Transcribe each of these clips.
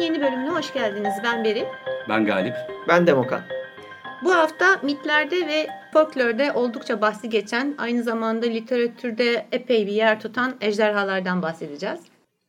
Yeni bölümüne hoş geldiniz. Ben Beril. Ben Galip. Ben Demokan. Bu hafta mitlerde ve folklorda oldukça bahsi geçen, aynı zamanda literatürde epey bir yer tutan ejderhalardan bahsedeceğiz.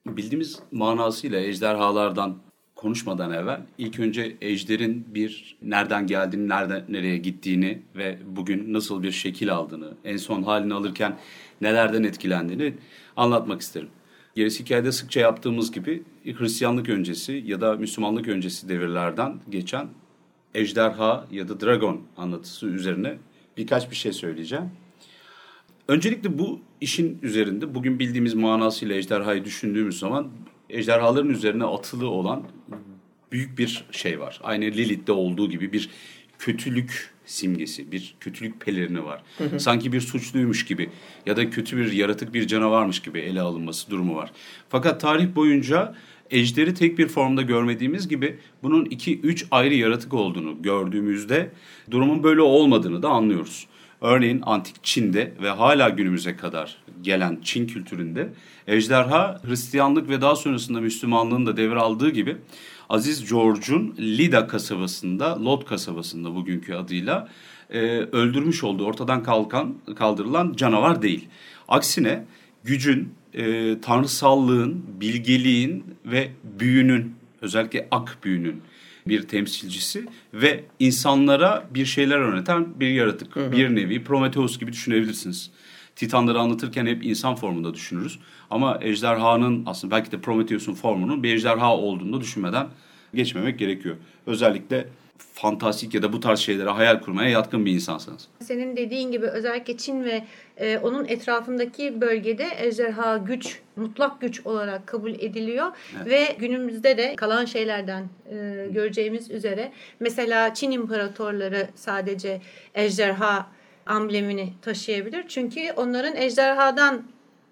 Bildiğimiz manasıyla ejderhalardan konuşmadan evvel ilk önce ejderin bir nereden geldiğini, nereden nereye gittiğini ve bugün nasıl bir şekil aldığını, en son halini alırken nelerden etkilendiğini anlatmak isterim. Gerisi hikayede sıkça yaptığımız gibi Hristiyanlık öncesi ya da Müslümanlık öncesi devirlerden geçen ejderha ya da dragon anlatısı üzerine birkaç bir şey söyleyeceğim. Öncelikle bu işin üzerinde bugün bildiğimiz manasıyla ejderhayı düşündüğümüz zaman ejderhaların üzerine atılı olan büyük bir şey var. Aynı Lilith'te olduğu gibi bir kötülük simgesi, bir kötülük pelerini var. Hı hı. Sanki bir suçluymuş gibi ya da kötü bir yaratık bir canavarmış gibi ele alınması durumu var. Fakat tarih boyunca ejderi tek bir formda görmediğimiz gibi bunun iki üç ayrı yaratık olduğunu gördüğümüzde durumun böyle olmadığını da anlıyoruz. Örneğin antik Çin'de ve hala günümüze kadar gelen Çin kültüründe ejderha Hristiyanlık ve daha sonrasında Müslümanlığın da devraldığı gibi Aziz George'un Lida kasabasında, Lot kasabasında bugünkü adıyla e, öldürmüş olduğu ortadan kalkan kaldırılan canavar değil. Aksine gücün, e, tanrısallığın, bilgeliğin ve büyünün özellikle ak büyünün bir temsilcisi ve insanlara bir şeyler öğreten bir yaratık. Hı hı. Bir nevi Prometheus gibi düşünebilirsiniz. Titanları anlatırken hep insan formunda düşünürüz. Ama ejderhanın aslında belki de Prometheus'un formunun bir ejderha olduğunu düşünmeden geçmemek gerekiyor. Özellikle fantastik ya da bu tarz şeylere hayal kurmaya yatkın bir insansınız. Senin dediğin gibi özellikle Çin ve e, onun etrafındaki bölgede ejderha güç, mutlak güç olarak kabul ediliyor evet. ve günümüzde de kalan şeylerden e, göreceğimiz üzere mesela Çin imparatorları sadece ejderha amblemini taşıyabilir. Çünkü onların ejderhadan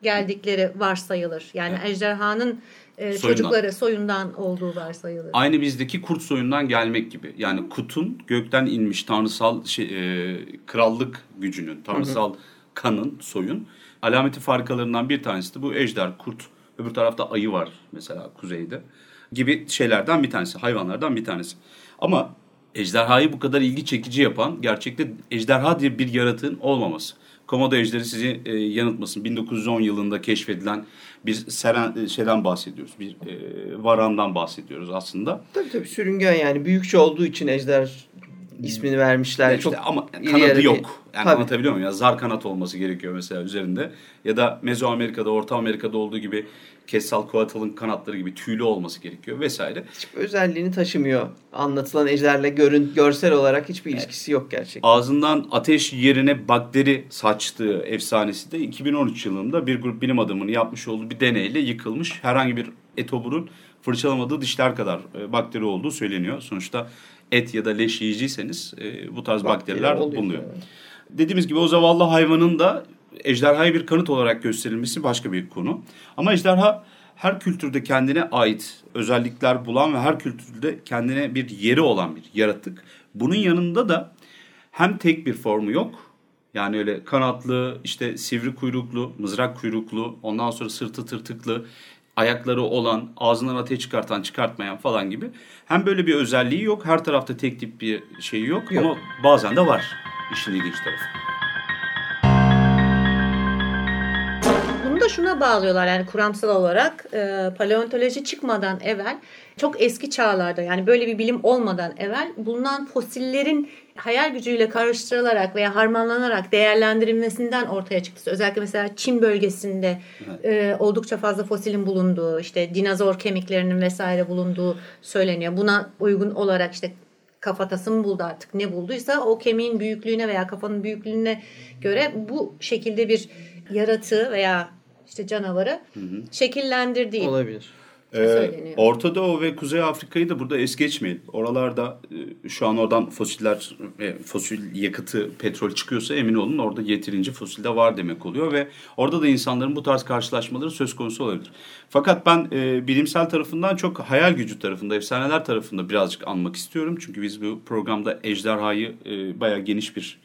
geldikleri varsayılır. Yani evet. ejderhanın e, soyundan. çocukları soyundan olduğu varsayılır. Aynı bizdeki kurt soyundan gelmek gibi. Yani kutun gökten inmiş tanrısal şey, e, krallık gücünün, tanrısal hı hı. kanın, soyun alameti farikalarından bir tanesi de bu ejder, kurt. Öbür tarafta ayı var mesela kuzeyde gibi şeylerden bir tanesi, hayvanlardan bir tanesi. Ama ejderhayı bu kadar ilgi çekici yapan gerçekte ejderha diye bir yaratığın olmaması. Komodo ejderi sizi e, yanıltmasın. 1910 yılında keşfedilen bir seren, e, şeyden bahsediyoruz. Bir e, varandan bahsediyoruz aslında. Tabii tabii sürüngen yani büyükçe olduğu için ejder ismini vermişler. İşte çok ama kanadı yok. Yani Tabii. anlatabiliyor muyum? Ya zar kanat olması gerekiyor mesela üzerinde. Ya da Mezoamerika'da, Orta Amerika'da olduğu gibi Quetzalcoatl'ın kanatları gibi tüylü olması gerekiyor vesaire. Hiçbir özelliğini taşımıyor. Anlatılan ejderle görün, görsel olarak hiçbir ilişkisi yok gerçekten. Ağzından ateş yerine bakteri saçtığı efsanesi de 2013 yılında bir grup bilim adamının yapmış olduğu bir deneyle yıkılmış. Herhangi bir etoburun fırçalamadığı dişler kadar e, bakteri olduğu söyleniyor. Sonuçta et ya da leş yiyiciyseniz e, bu tarz Bakteri bakteriler bulunuyor. Yani. Dediğimiz gibi o zavallı hayvanın da ejderhayı bir kanıt olarak gösterilmesi başka bir konu. Ama ejderha her kültürde kendine ait özellikler bulan ve her kültürde kendine bir yeri olan bir yaratık. Bunun yanında da hem tek bir formu yok. Yani öyle kanatlı, işte sivri kuyruklu, mızrak kuyruklu, ondan sonra sırtı tırtıklı, ayakları olan, ağzından ateş çıkartan, çıkartmayan falan gibi. Hem böyle bir özelliği yok, her tarafta tek tip bir şey yok, yok. ama bazen de var işin ilginç tarafı. Da şuna bağlıyorlar yani kuramsal olarak e, paleontoloji çıkmadan evvel çok eski çağlarda yani böyle bir bilim olmadan evvel bulunan fosillerin hayal gücüyle karıştırılarak veya harmanlanarak değerlendirilmesinden ortaya çıktı. Özellikle mesela Çin bölgesinde evet. e, oldukça fazla fosilin bulunduğu, işte dinozor kemiklerinin vesaire bulunduğu söyleniyor. Buna uygun olarak işte kafatası mı buldu artık ne bulduysa o kemiğin büyüklüğüne veya kafanın büyüklüğüne göre bu şekilde bir yaratığı veya işte canavarı hı hı. şekillendirdiği. Olabilir. Ee, Orta Doğu ve Kuzey Afrika'yı da burada es geçmeyelim. Oralarda e, şu an oradan fosiller, e, fosil yakıtı, petrol çıkıyorsa emin olun orada yeterince fosil de var demek oluyor ve orada da insanların bu tarz karşılaşmaları söz konusu olabilir. Fakat ben e, bilimsel tarafından çok hayal gücü tarafında, efsaneler tarafında birazcık anmak istiyorum. Çünkü biz bu programda ejderhayı e, bayağı geniş bir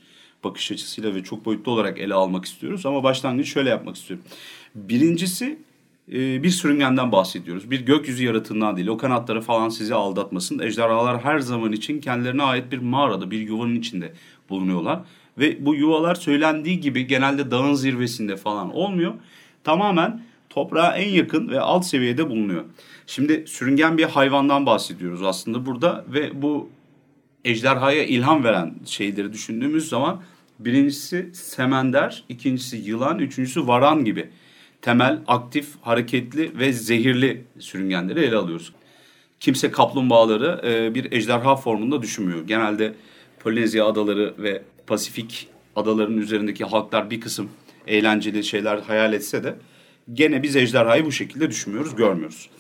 bakış açısıyla ve çok boyutlu olarak ele almak istiyoruz. Ama başlangıç şöyle yapmak istiyorum. Birincisi e, bir sürüngenden bahsediyoruz. Bir gökyüzü yaratığından değil. O kanatları falan sizi aldatmasın. Ejderhalar her zaman için kendilerine ait bir mağarada, bir yuvanın içinde bulunuyorlar. Ve bu yuvalar söylendiği gibi genelde dağın zirvesinde falan olmuyor. Tamamen toprağa en yakın ve alt seviyede bulunuyor. Şimdi sürüngen bir hayvandan bahsediyoruz aslında burada ve bu ejderhaya ilham veren şeyleri düşündüğümüz zaman birincisi semender, ikincisi yılan, üçüncüsü varan gibi temel, aktif, hareketli ve zehirli sürüngenleri ele alıyoruz. Kimse kaplumbağaları e, bir ejderha formunda düşünmüyor. Genelde Polinezya adaları ve Pasifik adalarının üzerindeki halklar bir kısım eğlenceli şeyler hayal etse de gene biz ejderhayı bu şekilde düşünmüyoruz, görmüyoruz.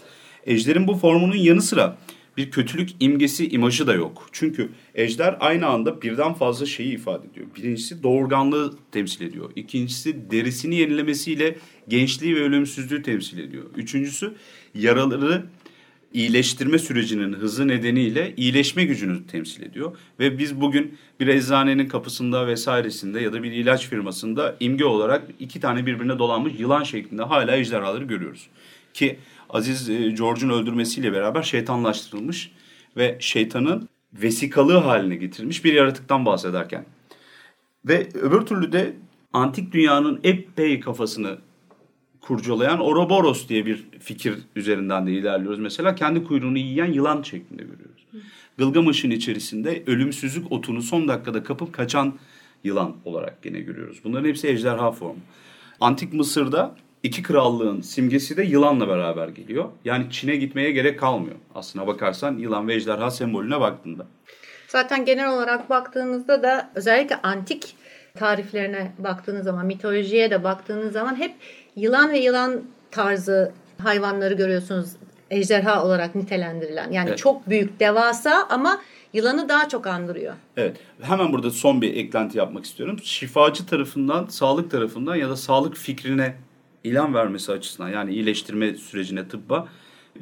Ejderin bu formunun yanı sıra bir kötülük imgesi, imajı da yok. Çünkü ejder aynı anda birden fazla şeyi ifade ediyor. Birincisi doğurganlığı temsil ediyor. İkincisi derisini yenilemesiyle gençliği ve ölümsüzlüğü temsil ediyor. Üçüncüsü yaraları iyileştirme sürecinin hızı nedeniyle iyileşme gücünü temsil ediyor. Ve biz bugün bir eczanenin kapısında vesairesinde ya da bir ilaç firmasında imge olarak iki tane birbirine dolanmış yılan şeklinde hala ejderhaları görüyoruz. Ki Aziz e, George'un öldürmesiyle beraber şeytanlaştırılmış ve şeytanın vesikalığı haline getirilmiş bir yaratıktan bahsederken. Ve öbür türlü de antik dünyanın epey kafasını kurcalayan Ouroboros diye bir fikir üzerinden de ilerliyoruz. Mesela kendi kuyruğunu yiyen yılan şeklinde görüyoruz. Gılgamış'ın içerisinde ölümsüzlük otunu son dakikada kapıp kaçan yılan olarak gene görüyoruz. Bunların hepsi ejderha formu. Antik Mısır'da iki krallığın simgesi de yılanla beraber geliyor. Yani Çin'e gitmeye gerek kalmıyor. Aslına bakarsan yılan ve ejderha sembolüne baktığında. Zaten genel olarak baktığınızda da özellikle antik tariflerine baktığınız zaman, mitolojiye de baktığınız zaman hep yılan ve yılan tarzı hayvanları görüyorsunuz ejderha olarak nitelendirilen. Yani evet. çok büyük, devasa ama yılanı daha çok andırıyor. Evet. Hemen burada son bir eklenti yapmak istiyorum. Şifacı tarafından, sağlık tarafından ya da sağlık fikrine ilan vermesi açısından yani iyileştirme sürecine tıbba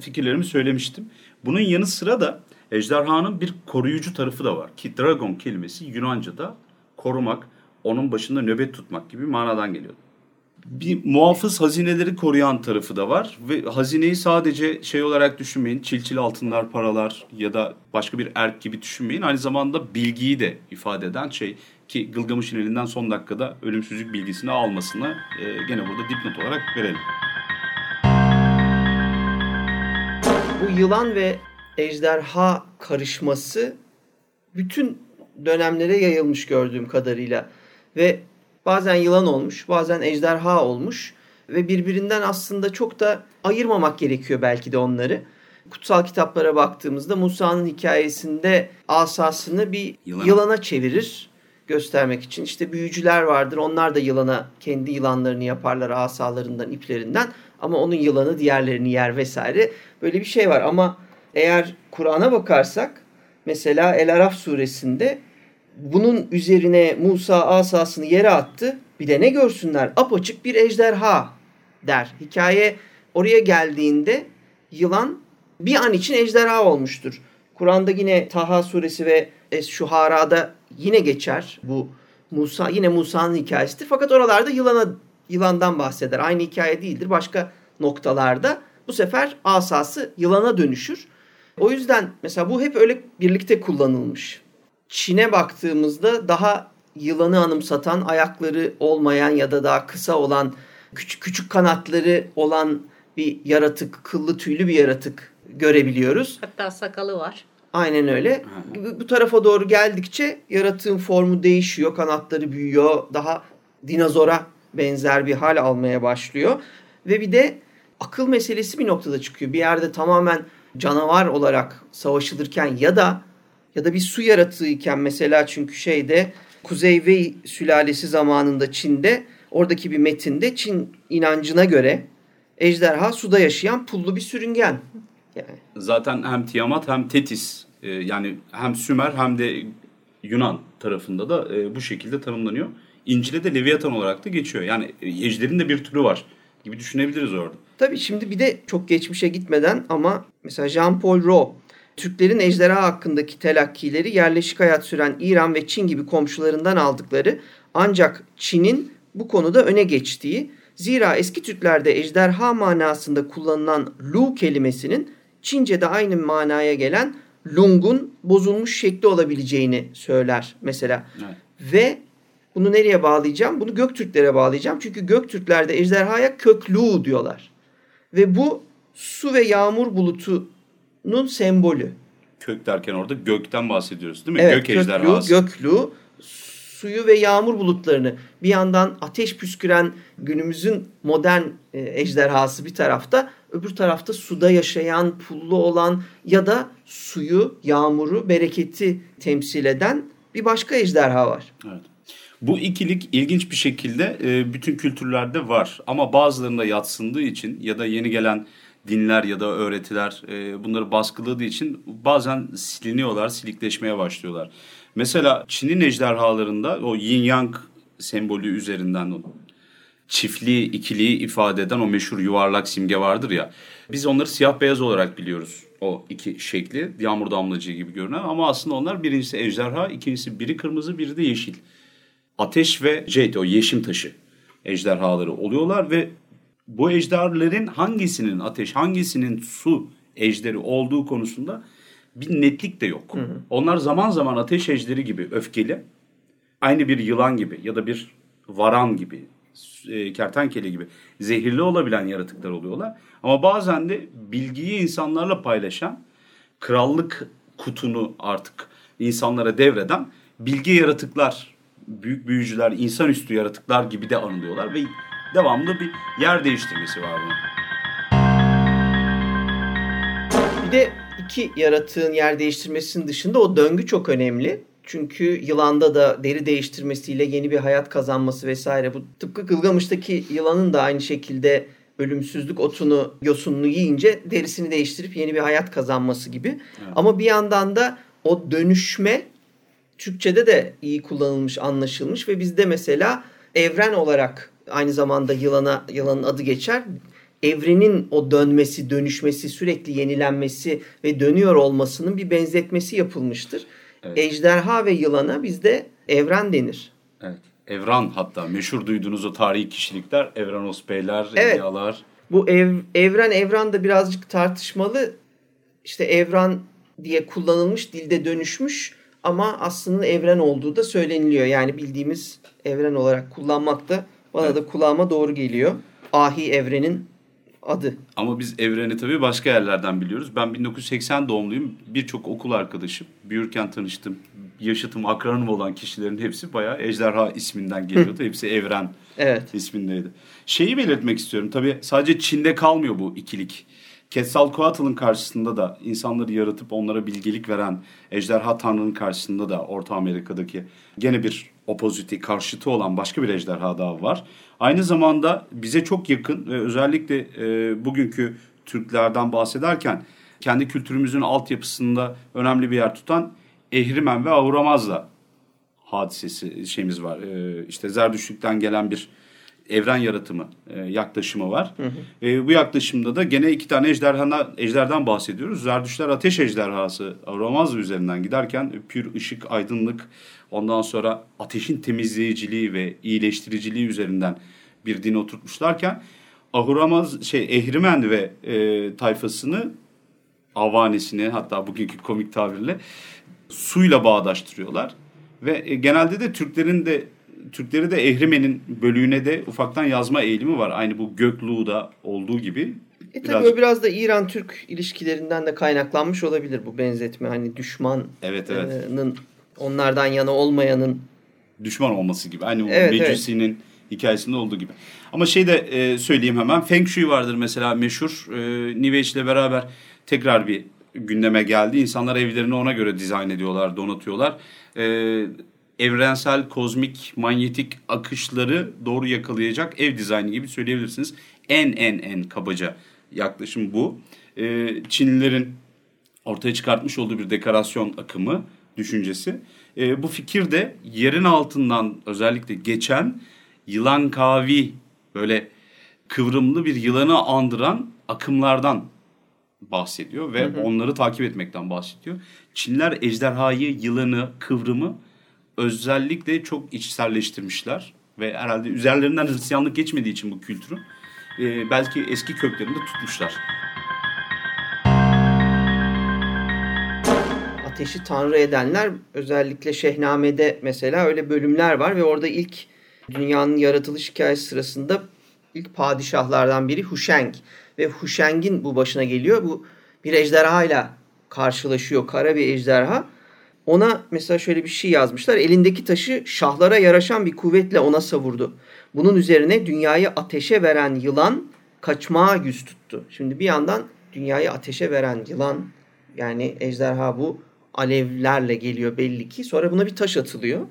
fikirlerimi söylemiştim. Bunun yanı sıra da ejderhanın bir koruyucu tarafı da var. Ki dragon kelimesi Yunanca'da korumak, onun başında nöbet tutmak gibi manadan geliyor. Bir muhafız hazineleri koruyan tarafı da var ve hazineyi sadece şey olarak düşünmeyin, çilçil altınlar, paralar ya da başka bir erk gibi düşünmeyin. Aynı zamanda bilgiyi de ifade eden şey ki Gılgamış'ın elinden son dakikada ölümsüzlük bilgisini almasını e, gene burada dipnot olarak verelim. Bu yılan ve ejderha karışması bütün dönemlere yayılmış gördüğüm kadarıyla ve bazen yılan olmuş, bazen ejderha olmuş ve birbirinden aslında çok da ayırmamak gerekiyor belki de onları. Kutsal kitaplara baktığımızda Musa'nın hikayesinde asasını bir yılana, yılana çevirir göstermek için. İşte büyücüler vardır. Onlar da yılana kendi yılanlarını yaparlar asalarından, iplerinden. Ama onun yılanı diğerlerini yer vesaire. Böyle bir şey var ama eğer Kur'an'a bakarsak mesela El Araf suresinde bunun üzerine Musa asasını yere attı. Bir de ne görsünler? Apaçık bir ejderha der. Hikaye oraya geldiğinde yılan bir an için ejderha olmuştur. Kur'an'da yine Taha suresi ve Es-Şuhara'da yine geçer. Bu Musa yine Musa'nın hikayesidir. Fakat oralarda yılana yılandan bahseder. Aynı hikaye değildir. Başka noktalarda bu sefer asası yılana dönüşür. O yüzden mesela bu hep öyle birlikte kullanılmış. Çin'e baktığımızda daha yılanı anımsatan, ayakları olmayan ya da daha kısa olan, küçük küçük kanatları olan bir yaratık, kıllı tüylü bir yaratık görebiliyoruz. Hatta sakalı var. Aynen öyle. Bu, bu tarafa doğru geldikçe yaratığın formu değişiyor, kanatları büyüyor, daha dinozora benzer bir hal almaya başlıyor. Ve bir de akıl meselesi bir noktada çıkıyor. Bir yerde tamamen canavar olarak savaşılırken ya da ya da bir su yaratığıyken mesela çünkü şeyde Kuzey Wei sülalesi zamanında Çin'de oradaki bir metinde Çin inancına göre ejderha suda yaşayan pullu bir sürüngen. Yani. Zaten hem Tiamat hem Tetis e, yani hem Sümer hem de Yunan tarafında da e, bu şekilde tanımlanıyor. İncil'e de Leviathan olarak da geçiyor. Yani e, ejderin de bir türü var gibi düşünebiliriz orada. Tabii şimdi bir de çok geçmişe gitmeden ama mesela Jean-Paul Rowe Türklerin ejderha hakkındaki telakkileri yerleşik hayat süren İran ve Çin gibi komşularından aldıkları ancak Çin'in bu konuda öne geçtiği Zira eski Türklerde ejderha manasında kullanılan lu kelimesinin Çince'de aynı manaya gelen lungun bozulmuş şekli olabileceğini söyler mesela. Evet. Ve bunu nereye bağlayacağım? Bunu Göktürklere bağlayacağım. Çünkü Göktürklerde ejderhaya köklu diyorlar. Ve bu su ve yağmur bulutunun sembolü. Kök derken orada gökten bahsediyoruz değil mi? Evet, Gök köklü, ejderhası. göklü, suyu ve yağmur bulutlarını bir yandan ateş püsküren günümüzün modern e, ejderhası bir tarafta, öbür tarafta suda yaşayan, pullu olan ya da suyu, yağmuru, bereketi temsil eden bir başka ejderha var. Evet. Bu ikilik ilginç bir şekilde e, bütün kültürlerde var ama bazılarında yatsındığı için ya da yeni gelen dinler ya da öğretiler e, bunları baskıladığı için bazen siliniyorlar, silikleşmeye başlıyorlar. Mesela Çin'in ejderhalarında o yin yang sembolü üzerinden o çiftliği, ikiliği ifade eden o meşhur yuvarlak simge vardır ya. Biz onları siyah beyaz olarak biliyoruz. O iki şekli yağmur damlacığı gibi görünen ama aslında onlar birincisi ejderha, ikincisi biri kırmızı, biri de yeşil. Ateş ve jade o yeşim taşı ejderhaları oluyorlar ve bu ejderlerin hangisinin ateş, hangisinin su ejderi olduğu konusunda bir netlik de yok. Onlar zaman zaman ateş ejderi gibi öfkeli, aynı bir yılan gibi ya da bir varan gibi, e, kertenkele gibi zehirli olabilen yaratıklar oluyorlar. Ama bazen de bilgiyi insanlarla paylaşan, krallık kutunu artık insanlara devreden bilgi yaratıklar, büyük büyücüler, insanüstü yaratıklar gibi de anılıyorlar ve devamlı bir yer değiştirmesi var bunun. Bir de iki yaratığın yer değiştirmesinin dışında o döngü çok önemli. Çünkü yılanda da deri değiştirmesiyle yeni bir hayat kazanması vesaire. Bu tıpkı Gılgamış'taki yılanın da aynı şekilde ölümsüzlük otunu, yosununu yiyince derisini değiştirip yeni bir hayat kazanması gibi. Ama bir yandan da o dönüşme Türkçe'de de iyi kullanılmış, anlaşılmış ve bizde mesela evren olarak aynı zamanda yılana yılanın adı geçer. Evrenin o dönmesi, dönüşmesi, sürekli yenilenmesi ve dönüyor olmasının bir benzetmesi yapılmıştır. Evet. Ejderha ve yılana bizde evren denir. Evet. Evran hatta meşhur duyduğunuz o tarihi kişilikler Evranos Beyler, Evet. Bu ev, evren evran da birazcık tartışmalı. İşte evran diye kullanılmış dilde dönüşmüş ama aslında evren olduğu da söyleniliyor. Yani bildiğimiz evren olarak kullanmak da bana Evet. da kulağıma doğru geliyor. Ahi evrenin adı. Ama biz evreni tabii başka yerlerden biliyoruz. Ben 1980 doğumluyum. Birçok okul arkadaşım. Büyürken tanıştım. Yaşıtım, akranım olan kişilerin hepsi bayağı Ejderha isminden geliyordu. hepsi Evren Evet. ismindeydi. Şeyi belirtmek istiyorum. Tabii sadece Çin'de kalmıyor bu ikilik. Quetzalcoatl'ın karşısında da insanları yaratıp onlara bilgelik veren ejderha tanrının karşısında da Orta Amerika'daki gene bir opoziti, karşıtı olan başka bir ejderha daha var. Aynı zamanda bize çok yakın ve özellikle e, bugünkü Türklerden bahsederken kendi kültürümüzün altyapısında önemli bir yer tutan Ehrimen ve Ahuramazda hadisesi şeyimiz var. Ee, işte Zerdüştlük'ten gelen bir evren yaratımı e, yaklaşımı var. E, bu yaklaşımda da gene iki tane ejderhana, ejderden bahsediyoruz. Zerdüştler ateş ejderhası Ahuramazda üzerinden giderken pür ışık, aydınlık ondan sonra ateşin temizleyiciliği ve iyileştiriciliği üzerinden bir din oturtmuşlarken Ahuramaz şey Ehrimen ve e, tayfasını avanesini hatta bugünkü komik tabirle suyla bağdaştırıyorlar. Ve e, genelde de Türklerin de Türkleri de Ehrimen'in bölüğüne de ufaktan yazma eğilimi var. Aynı bu Gökluğ'da olduğu gibi. E tabii Birazcık- o biraz da İran-Türk ilişkilerinden de kaynaklanmış olabilir bu benzetme. Hani düşmanın Evet evet. onlardan yana olmayanın Düşman olması gibi. Aynı Evet, Mecusi'nin hikayesinde olduğu gibi. Ama şey de e, söyleyeyim hemen. Feng Shui vardır mesela meşhur. E, New Age ile beraber tekrar bir gündeme geldi. İnsanlar evlerini ona göre dizayn ediyorlar, donatıyorlar. E, evrensel, kozmik, manyetik akışları doğru yakalayacak ev dizaynı gibi söyleyebilirsiniz. En en en kabaca yaklaşım bu. E, Çinlilerin ortaya çıkartmış olduğu bir dekorasyon akımı düşüncesi. E, bu fikir de yerin altından özellikle geçen yılan kavi böyle kıvrımlı bir yılanı andıran akımlardan bahsediyor ve onları takip etmekten bahsediyor. Çinliler ejderhayı, yılanı, kıvrımı özellikle çok içselleştirmişler. ve herhalde üzerlerinden Hristiyanlık geçmediği için bu kültürün e, belki eski köklerinde tutmuşlar. Ateşi tanrı edenler özellikle Şehname'de mesela öyle bölümler var ve orada ilk dünyanın yaratılış hikayesi sırasında ilk padişahlardan biri Huşeng ve Huşeng'in bu başına geliyor. Bu bir ejderha ile karşılaşıyor. Kara bir ejderha. Ona mesela şöyle bir şey yazmışlar. Elindeki taşı şahlara yaraşan bir kuvvetle ona savurdu. Bunun üzerine dünyayı ateşe veren yılan kaçmaya yüz tuttu. Şimdi bir yandan dünyayı ateşe veren yılan yani ejderha bu alevlerle geliyor belli ki. Sonra buna bir taş atılıyor.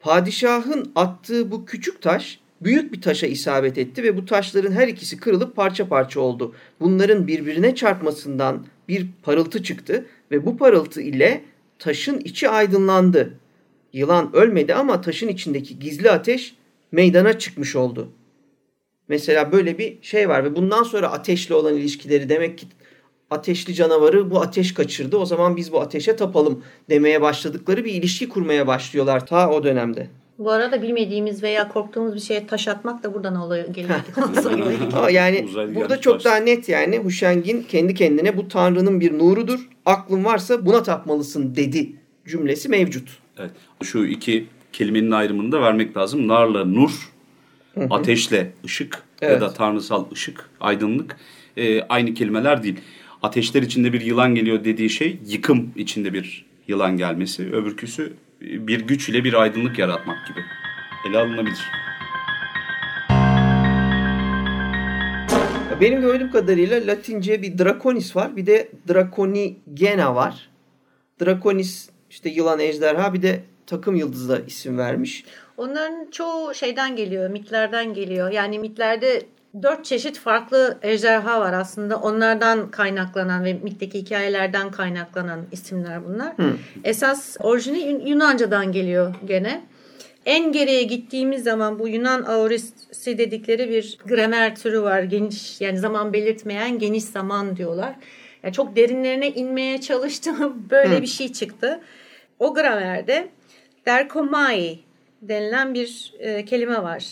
Padişahın attığı bu küçük taş büyük bir taşa isabet etti ve bu taşların her ikisi kırılıp parça parça oldu. Bunların birbirine çarpmasından bir parıltı çıktı ve bu parıltı ile taşın içi aydınlandı. Yılan ölmedi ama taşın içindeki gizli ateş meydana çıkmış oldu. Mesela böyle bir şey var ve bundan sonra ateşle olan ilişkileri demek ki ateşli canavarı bu ateş kaçırdı. O zaman biz bu ateşe tapalım demeye başladıkları bir ilişki kurmaya başlıyorlar ta o dönemde. Bu arada bilmediğimiz veya korktuğumuz bir şeye taş atmak da buradan oluyor geliyor. Ama yani Uzaylı burada çok taş. daha net yani Huşeng'in kendi kendine bu tanrının bir nurudur. Aklın varsa buna tapmalısın dedi cümlesi mevcut. Evet. Şu iki kelimenin ayrımını da vermek lazım. Narla nur, ateşle ışık Evet. ya da tanrısal ışık, aydınlık e, aynı kelimeler değil. Ateşler içinde bir yılan geliyor dediği şey yıkım içinde bir yılan gelmesi. Öbürküsü bir güç ile bir aydınlık yaratmak gibi. Ele alınabilir. Benim gördüğüm kadarıyla Latince bir Draconis var. Bir de Draconigena var. Draconis işte yılan ejderha bir de takım yıldızla isim vermiş. Onların çoğu şeyden geliyor, mitlerden geliyor. Yani mitlerde dört çeşit farklı ejderha var aslında. Onlardan kaynaklanan ve mitteki hikayelerden kaynaklanan isimler bunlar. Esas orijini Yun- Yunanca'dan geliyor gene. En geriye gittiğimiz zaman bu Yunan aorisi dedikleri bir gramer türü var. Geniş yani zaman belirtmeyen geniş zaman diyorlar. Yani çok derinlerine inmeye çalıştım. Böyle bir şey çıktı. O gramerde derkomai denilen bir e, kelime var.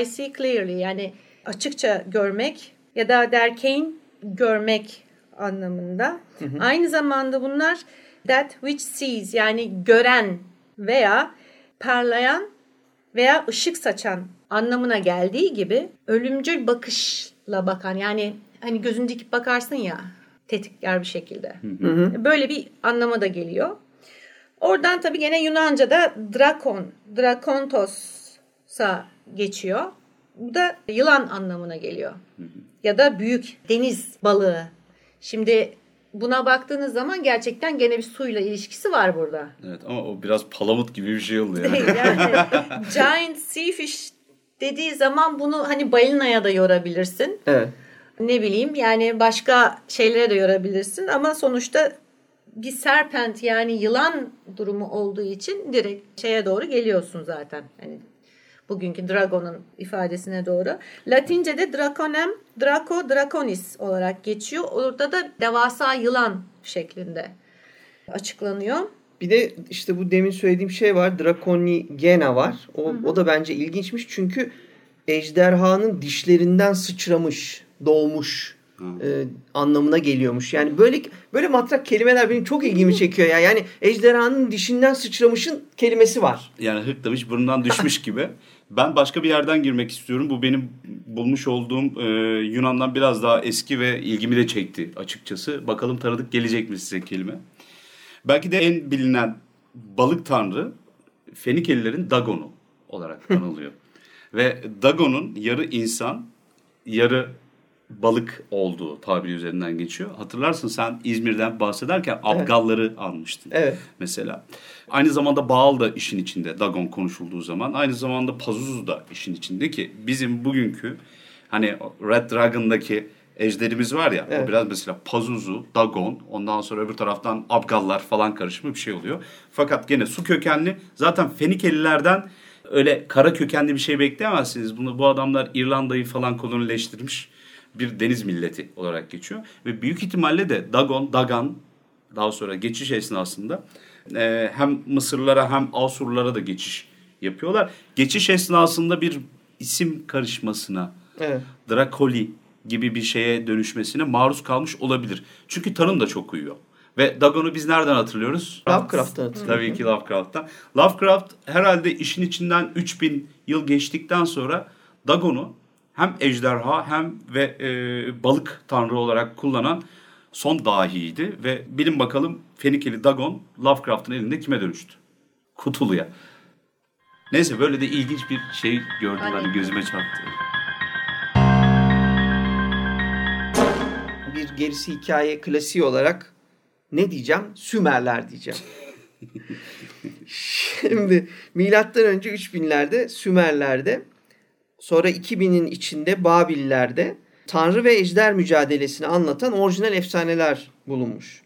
I see clearly yani açıkça görmek ya da derkein görmek anlamında. Aynı zamanda bunlar that which sees yani gören veya parlayan veya ışık saçan anlamına geldiği gibi ölümcül bakışla bakan yani hani gözünü dikip bakarsın ya tetikler bir şekilde. Böyle bir anlama da geliyor. Oradan tabii gene Yunanca'da drakon, drakontos'a geçiyor. Bu da yılan anlamına geliyor. Ya da büyük deniz balığı. Şimdi buna baktığınız zaman gerçekten gene bir suyla ilişkisi var burada. Evet ama o biraz palamut gibi bir şey oldu yani. yani giant sea fish dediği zaman bunu hani balinaya da yorabilirsin. Evet. Ne bileyim yani başka şeylere de yorabilirsin ama sonuçta bir serpent yani yılan durumu olduğu için direkt şeye doğru geliyorsun zaten. Hani bugünkü dragon'un ifadesine doğru. Latince'de draconem, draco, draconis olarak geçiyor. Orada da devasa yılan şeklinde açıklanıyor. Bir de işte bu demin söylediğim şey var. Draconigena var. O, o da bence ilginçmiş. Çünkü ejderhanın dişlerinden sıçramış, doğmuş e, anlamına geliyormuş. Yani böyle böyle matrak kelimeler benim çok ilgimi çekiyor ya. Yani ejderhanın dişinden sıçramışın kelimesi var. Yani hırtlamış burnundan düşmüş gibi. Ben başka bir yerden girmek istiyorum. Bu benim bulmuş olduğum e, Yunan'dan biraz daha eski ve ilgimi de çekti açıkçası. Bakalım tanıdık gelecek mi size kelime. Belki de en bilinen balık tanrı Fenikelilerin Dagon'u olarak anılıyor. ve Dagon'un yarı insan, yarı balık olduğu tabiri üzerinden geçiyor. Hatırlarsın sen İzmir'den bahsederken Abgalları almıştın. Evet. Mesela. Aynı zamanda Baal da işin içinde Dagon konuşulduğu zaman. Aynı zamanda Pazuzu da işin içinde ki bizim bugünkü hani Red Dragon'daki ejderimiz var ya Evet. o biraz mesela Pazuzu, Dagon ondan sonra öbür taraftan Abgallar falan karışımı bir şey oluyor. Fakat gene su kökenli zaten Fenikelilerden öyle kara kökenli bir şey bekleyemezsiniz. Bunu bu adamlar İrlanda'yı falan kolonileştirmiş bir deniz milleti olarak geçiyor. Ve büyük ihtimalle de Dagon, Dagan daha sonra geçiş esnasında e, hem Mısırlara hem Asurlara da geçiş yapıyorlar. Geçiş esnasında bir isim karışmasına, Evet. Drakoli gibi bir şeye dönüşmesine maruz kalmış olabilir. Çünkü tanım da çok uyuyor. Ve Dagon'u biz nereden hatırlıyoruz? Lovecraft'tan hatırlıyorum. Tabii ki Lovecraft'tan. Lovecraft herhalde işin içinden 3000 yıl geçtikten sonra Dagon'u hem ejderha hem ve e, balık tanrı olarak kullanan son dahiydi. Ve bilin bakalım Fenikeli Dagon Lovecraft'ın elinde kime dönüştü? Kutulu'ya. Neyse böyle de ilginç bir şey gördüm Hani- hani gözüme çarptı. Bir gerisi hikaye klasiği olarak ne diyeceğim? Sümerler diyeceğim. Şimdi milattan önce 3000'lerde Sümerler'de sonra 2000'in içinde Babillerde Tanrı ve ejder mücadelesini anlatan orijinal efsaneler bulunmuş.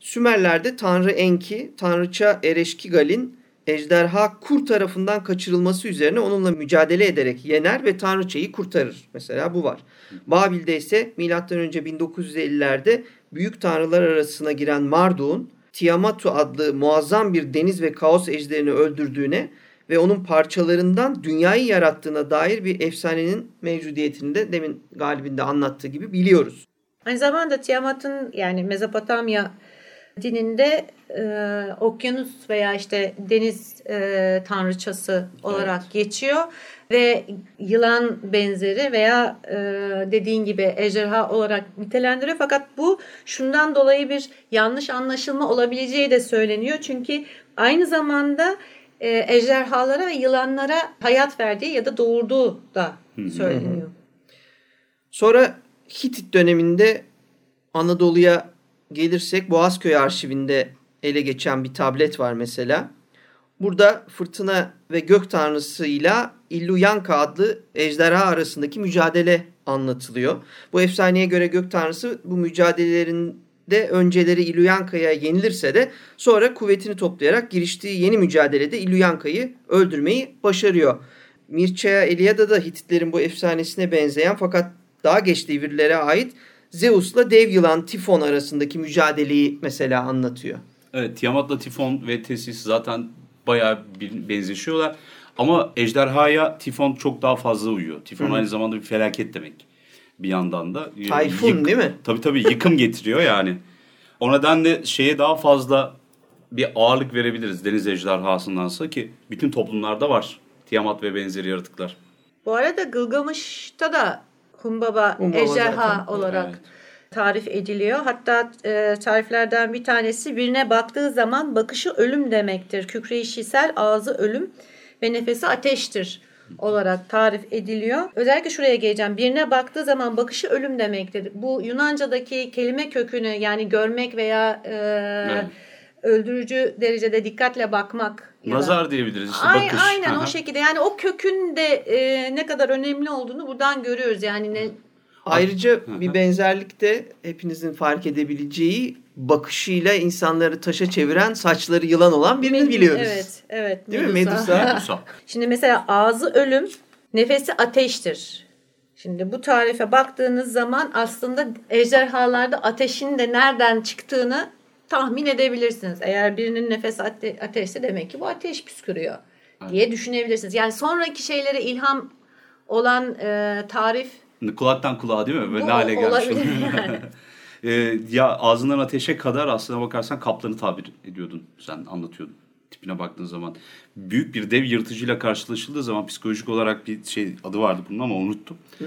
Sümerler'de Tanrı Enki, Tanrıça Ereşkigal'in ejderha Kur tarafından kaçırılması üzerine onunla mücadele ederek yener ve Tanrıçayı kurtarır. Mesela bu var. Babil'de ise M.Ö. 1950'lerde büyük tanrılar arasına giren Marduk'un Tiamatu adlı muazzam bir deniz ve kaos ejderini öldürdüğüne ve onun parçalarından dünyayı yarattığına dair bir efsanenin mevcudiyetini de demin Galib'in de anlattığı gibi biliyoruz. Aynı zamanda Tiamat'ın yani Mezopotamya dininde e, okyanus veya işte deniz e, tanrıçası olarak geçiyor ve yılan benzeri veya e, dediğin gibi ejderha olarak nitelendiriyor. Fakat bu şundan dolayı bir yanlış anlaşılma olabileceği de söyleniyor. Çünkü aynı zamanda e, ejderhalara ve yılanlara hayat verdiği ya da doğurduğu da söyleniyor. Sonra Hitit döneminde Anadolu'ya gelirsek Boğazköy arşivinde ele geçen bir tablet var mesela. Burada fırtına ve gök tanrısıyla Illuyanka adlı ejderha arasındaki mücadele anlatılıyor. Bu efsaneye göre gök tanrısı bu mücadelelerinde önceleri Illuyanka'ya yenilirse de sonra kuvvetini toplayarak giriştiği yeni mücadelede Illuyanka'yı öldürmeyi başarıyor. Mircea Eliade da Hititlerin bu efsanesine benzeyen fakat daha geç devirlere ait Zeus'la dev yılan Tifon arasındaki mücadeleyi mesela anlatıyor. Evet Tiamat'la Tifon ve Tesis zaten bayağı benzeşiyorlar. Ama ejderhaya Tifon çok daha fazla uyuyor. Tifon aynı zamanda bir felaket demek. Bir yandan da. Tayfun değil mi? Tabii tabii yıkım getiriyor yani. O nedenle şeye daha fazla bir ağırlık verebiliriz deniz ejderhasındansa ki bütün toplumlarda var. Tiamat ve benzeri yaratıklar. Bu arada Gılgamış'ta da Humbaba, Humbaba ejderha zaten. olarak Evet. tarif ediliyor. Hatta e, tariflerden bir tanesi birine baktığı zaman bakışı ölüm demektir. Kükre işitsel, ağzı ölüm ve nefesi ateştir olarak tarif ediliyor. Özellikle şuraya geleceğim. Birine baktığı zaman bakışı ölüm demektir. Bu Yunanca'daki kelime kökünü yani görmek veya e, Evet. öldürücü derecede dikkatle bakmak. ya da- Nazar diyebiliriz işte Ay, bakış. aynen Aha. o şekilde. Yani o kökün de e, ne kadar önemli olduğunu buradan görüyoruz. Yani ne Ayrıca bir benzerlik de hepinizin fark edebileceği bakışıyla insanları taşa çeviren saçları yılan olan birini biliyoruz. Evet, evet. Değil mi? Medusa. Medusa. Şimdi mesela ağzı ölüm, nefesi ateştir. Şimdi bu tarife baktığınız zaman aslında ejderhalarda ateşin de nereden çıktığını tahmin edebilirsiniz. Eğer birinin nefesi ate- ateşse demek ki bu ateş püskürüyor diye düşünebilirsiniz. Yani sonraki şeylere ilham olan e, tarif Kulaktan kulağa değil mi? Böyle Bu hale gelmiş. yani. Ee, ya ağzından ateşe kadar aslına bakarsan kaplanı tabir ediyordun. Sen anlatıyordun tipine baktığın zaman. Büyük bir dev yırtıcıyla karşılaşıldığı zaman psikolojik olarak bir şey adı vardı bunun ama unuttum.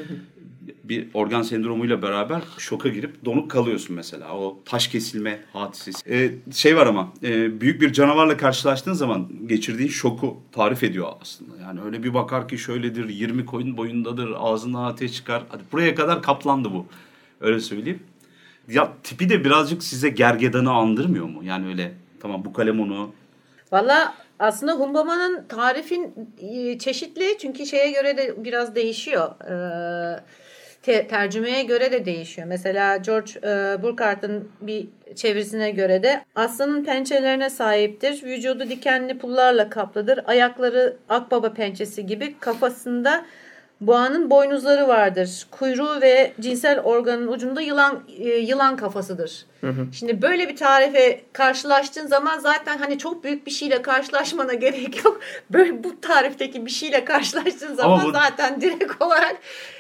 bir organ sendromuyla beraber şoka girip donuk kalıyorsun mesela. O taş kesilme hadisesi. Ee, şey var ama e, büyük bir canavarla karşılaştığın zaman geçirdiğin şoku tarif ediyor aslında. Yani öyle bir bakar ki şöyledir 20 koyun boyundadır ağzından ateş çıkar. Hadi buraya kadar kaplandı bu. Öyle söyleyeyim. Ya tipi de birazcık size gergedanı andırmıyor mu? Yani öyle tamam bu kalem onu Valla aslında Humbaba'nın tarifin e, çeşitli çünkü şeye göre de biraz değişiyor. Ee, te- tercümeye göre de değişiyor. Mesela George e, Burkhart'ın bir çevirisine göre de aslanın pençelerine sahiptir. Vücudu dikenli pullarla kaplıdır. Ayakları akbaba pençesi gibi kafasında Boğanın boynuzları vardır. Kuyruğu ve cinsel organın ucunda yılan e, yılan kafasıdır. Hı hı. Şimdi böyle bir tarife karşılaştığın zaman zaten hani çok büyük bir şeyle karşılaşmana gerek yok. Böyle bu tarifteki bir şeyle karşılaştığın zaman bu, zaten direkt olarak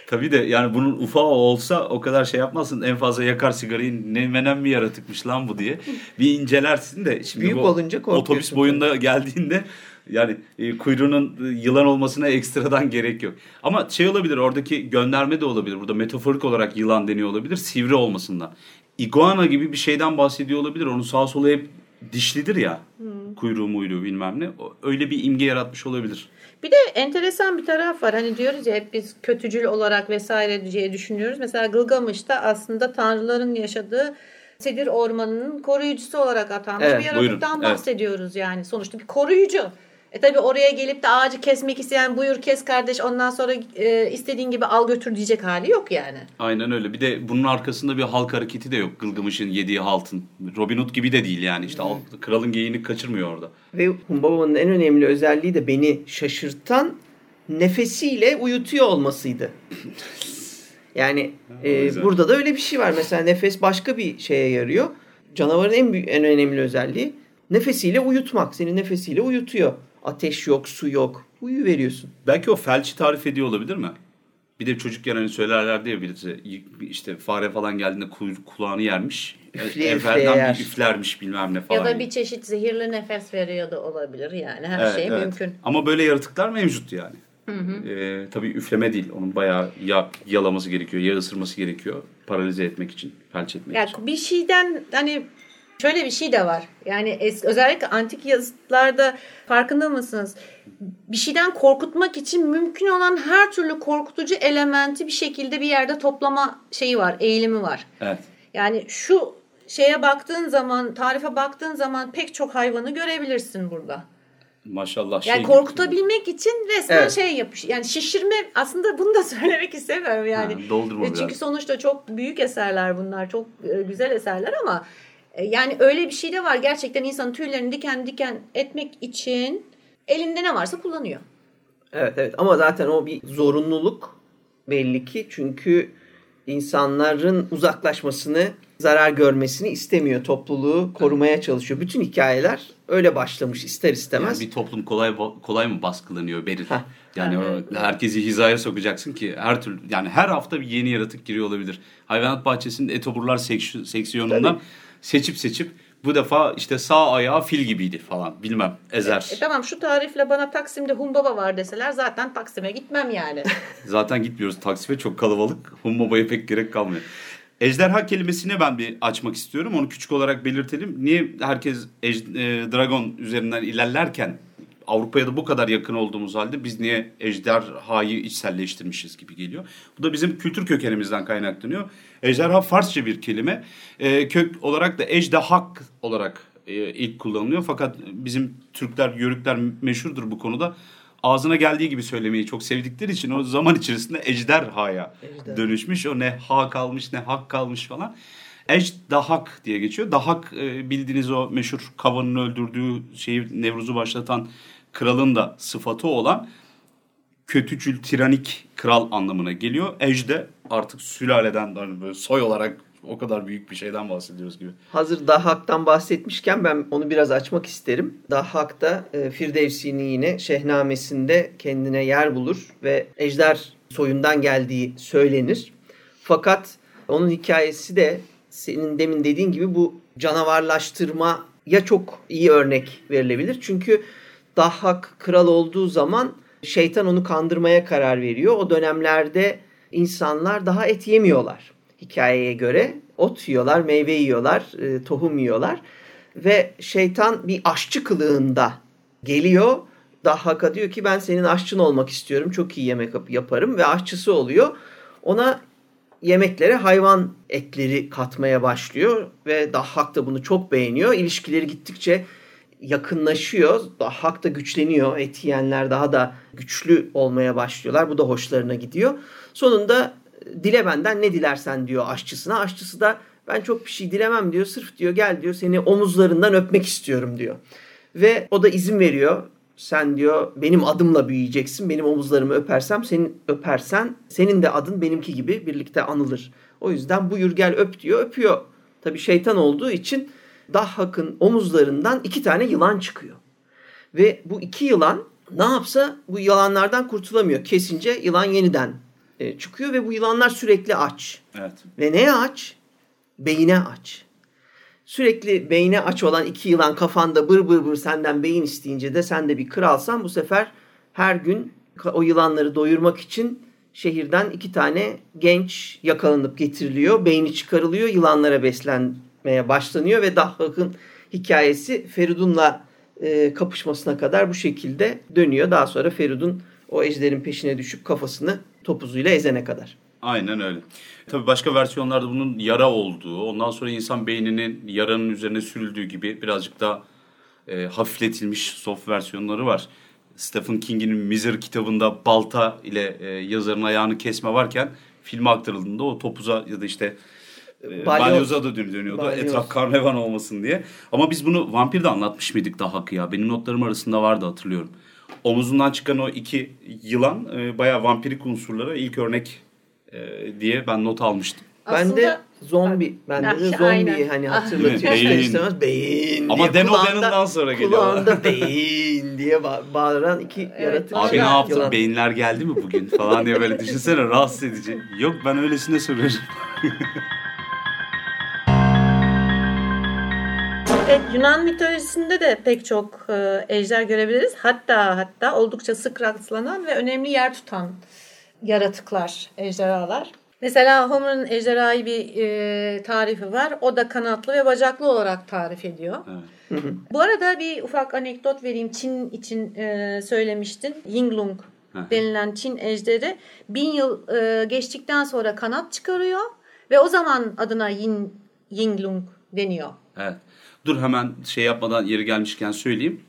Tabii de yani bunun ufağı olsa o kadar şey yapmazsın. En fazla yakar sigarayı ne menen mi yaratıkmış lan bu diye. Bir incelersin de şimdi Büyük olunca otobüs boyunda geldiğinde yani e, kuyruğunun yılan olmasına ekstradan gerek yok. Ama şey olabilir oradaki gönderme de olabilir. Burada metaforik olarak yılan deniyor olabilir. Sivri olmasından. Iguana gibi bir şeyden bahsediyor olabilir. Onun sağ solu hep dişlidir ya. Hmm. Kuyruğu muyruğu bilmem ne. Öyle bir imge yaratmış olabilir. Bir de enteresan bir taraf var. Hani diyoruz ya hep biz kötücül olarak vesaire diye düşünüyoruz. Mesela Gılgamış'ta aslında tanrıların yaşadığı Sedir Ormanı'nın koruyucusu olarak atanmış evet, bir yaratıktan buyurun. bahsediyoruz evet. yani. Sonuçta bir koruyucu. E tabi oraya gelip de ağacı kesmek isteyen buyur kes kardeş ondan sonra e, istediğin gibi al götür diyecek hali yok yani. Aynen öyle. Bir de bunun arkasında bir halk hareketi de yok. Gılgamış'ın yediği haltın. Robin Hood gibi de değil yani. İşte hmm. kralın geyini kaçırmıyor orada. Ve Humbaba'nın en önemli özelliği de beni şaşırtan nefesiyle uyutuyor olmasıydı. yani e, burada da öyle bir şey var. Mesela nefes başka bir şeye yarıyor. Canavarın en büyük, en önemli özelliği nefesiyle uyutmak. Seni nefesiyle uyutuyor. Ateş yok, su yok. Uyu veriyorsun. Belki o felçi tarif ediyor olabilir mi? Bir de çocukken hani söylerler diye birisi işte fare falan geldiğinde kulağını yermiş. Üfleye Evvelden bir üflermiş bilmem ne falan. Ya da bir çeşit zehirli nefes veriyor da olabilir yani. Her evet, şey evet. mümkün. Ama böyle yaratıklar mevcut yani. Hı hı. Ee, tabii üfleme değil. Onun bayağı ya yalaması gerekiyor, ya ısırması gerekiyor. Paralize etmek için, felç etmek yani için. Bir şeyden hani Şöyle bir şey de var. Yani es, özellikle antik yazıtlarda farkında mısınız? Bir şeyden korkutmak için mümkün olan her türlü korkutucu elementi bir şekilde bir yerde toplama şeyi var, eğilimi var. Evet. Yani şu şeye baktığın zaman, tarife baktığın zaman pek çok hayvanı görebilirsin burada. Maşallah. Şey yani korkutabilmek için resmen evet. şey yapış. Yani şişirme aslında bunu da söylemek istemiyorum yani. Ha, doldurma Çünkü biraz. sonuçta çok büyük eserler bunlar. Çok e, güzel eserler ama e, yani öyle bir şey de var. Gerçekten insanın tüylerini diken diken etmek için elinde ne varsa kullanıyor. Evet evet ama zaten o bir zorunluluk belli ki. Çünkü insanların uzaklaşmasını, zarar görmesini istemiyor. Topluluğu korumaya çalışıyor. Bütün hikayeler öyle başlamış ister istemez. Yani bir toplum kolay kolay mı baskılanıyor Beril? Yani evet. herkesi hizaya sokacaksın ki her türlü yani her hafta bir yeni yaratık giriyor olabilir. Hayvanat bahçesinde etoburlar seksiyonundan Tabii seçip seçip bu defa işte sağ ayağı fil gibiydi falan bilmem ezer. E, e, tamam şu tarifle bana Taksim'de Humbaba var deseler zaten Taksim'e gitmem yani. zaten gitmiyoruz Taksim'e çok kalabalık. Humbaba'ya pek gerek kalmıyor. Ejderha kelimesini ben bir açmak istiyorum. Onu küçük olarak belirtelim. Niye herkes ej- e, dragon üzerinden ilerlerken Avrupa'ya da bu kadar yakın olduğumuz halde biz niye ejderhayı içselleştirmişiz gibi geliyor. Bu da bizim kültür kökenimizden kaynaklanıyor. Ejderha Farsça bir kelime. E, kök olarak da ejdahak olarak e, ilk kullanılıyor. Fakat bizim Türkler, Yörükler meşhurdur bu konuda. Ağzına geldiği gibi söylemeyi çok sevdikleri için o zaman içerisinde ejderhaya Ejder. dönüşmüş. O ne ha kalmış ne hak kalmış falan. Ejdahak diye geçiyor. Dahak e, bildiğiniz o meşhur Kavan'ın öldürdüğü şeyi Nevruz'u başlatan kralın da sıfatı olan kötücül, tiranik kral anlamına geliyor. Ejde artık sülaleden hani böyle soy olarak o kadar büyük bir şeyden bahsediyoruz gibi. Hazır Dahak'tan bahsetmişken ben onu biraz açmak isterim. Dahak da e, Firdevsi'nin yine Şehnamesinde kendine yer bulur ve ejder soyundan geldiği söylenir. Fakat onun hikayesi de senin demin dediğin gibi bu canavarlaştırma ya çok iyi örnek verilebilir. Çünkü Dahhak kral olduğu zaman şeytan onu kandırmaya karar veriyor. O dönemlerde insanlar daha et yemiyorlar hikayeye göre. Ot yiyorlar, meyve yiyorlar, e, tohum yiyorlar. Ve şeytan bir aşçı kılığında geliyor. Dahhak'a diyor ki ben senin aşçın olmak istiyorum. Çok iyi yemek yaparım ve aşçısı oluyor. Ona yemeklere hayvan etleri katmaya başlıyor ve Dahhak da bunu çok beğeniyor. İlişkileri gittikçe yakınlaşıyor. Dahhak da güçleniyor. Et yiyenler daha da güçlü olmaya başlıyorlar. Bu da hoşlarına gidiyor. Sonunda dile benden ne dilersen diyor aşçısına. Aşçısı da ben çok bir şey dilemem diyor. Sırf diyor gel diyor seni omuzlarından öpmek istiyorum diyor. Ve o da izin veriyor. sen diyor benim adımla büyüyeceksin. Benim omuzlarımı öpersem senin öpersen senin de adın benimki gibi birlikte anılır. O yüzden buyur gel öp diyor. Öpüyor. Tabi şeytan olduğu için Dahhak'ın omuzlarından iki tane yılan çıkıyor. Ve bu iki yılan ne yapsa bu yılanlardan kurtulamıyor. Kesince yılan yeniden e, çıkıyor ve bu yılanlar sürekli aç. Evet. Ve neye aç? Beyine aç. Sürekli beyne aç olan iki yılan kafanda bır bır bır senden beyin isteyince de sen de bir kralsan bu sefer her gün o yılanları doyurmak için şehirden iki tane genç yakalanıp getiriliyor. Beyni çıkarılıyor, yılanlara beslenmeye başlanıyor ve Dahhak'ın hikayesi Feridun'la e, kapışmasına kadar bu şekilde dönüyor. Daha sonra Feridun o ejderin peşine düşüp kafasını topuzuyla ezene kadar. Aynen öyle. Tabii başka versiyonlarda bunun yara olduğu, ondan sonra insan beyninin yaranın üzerine sürüldüğü gibi birazcık daha e, hafifletilmiş soft versiyonları var. Stephen King'in Misery kitabında balta ile e, yazarın ayağını kesme varken filme aktarıldığında o topuza ya da işte Balyoz. balyoza da dön- dönüyordu. Balyoz. Etraf karnevan olmasın diye. Ama biz bunu vampirde anlatmış mıydık daha hakkı ya? Benim notlarım arasında vardı hatırlıyorum. Omuzundan çıkan o iki yılan e, bayağı vampirik unsurlara ilk örnek e, diye ben not almıştım. Ben de zombi. Ben Ha, de zombi aynen. hani Ah. hatırlatıyor Beyin. ister istemez. Beyin Ama diye Dan kulağında- O'Bannon'dan sonra geliyor. Kulağında beyin diye ba- bağıran iki yaratık. Abi ne yaptın? yılan. Beyinler geldi mi bugün falan diye böyle düşünsene rahatsız edici. Yok ben öylesine soruyorum. Evet, Yunan mitolojisinde de pek çok e, ejder görebiliriz. Hatta hatta oldukça sık rastlanan ve önemli yer tutan yaratıklar, ejderhalar. Mesela Homer'ın ejderhayı bir e, tarifi var. O da kanatlı ve bacaklı olarak tarif ediyor. Evet. Bu arada bir ufak anekdot vereyim. Çin için e, söylemiştin. Yinglung denilen Çin ejderi bin yıl e, geçtikten sonra kanat çıkarıyor ve o zaman adına Yin, Yinglung deniyor. Evet. Dur hemen şey yapmadan yeri gelmişken söyleyeyim.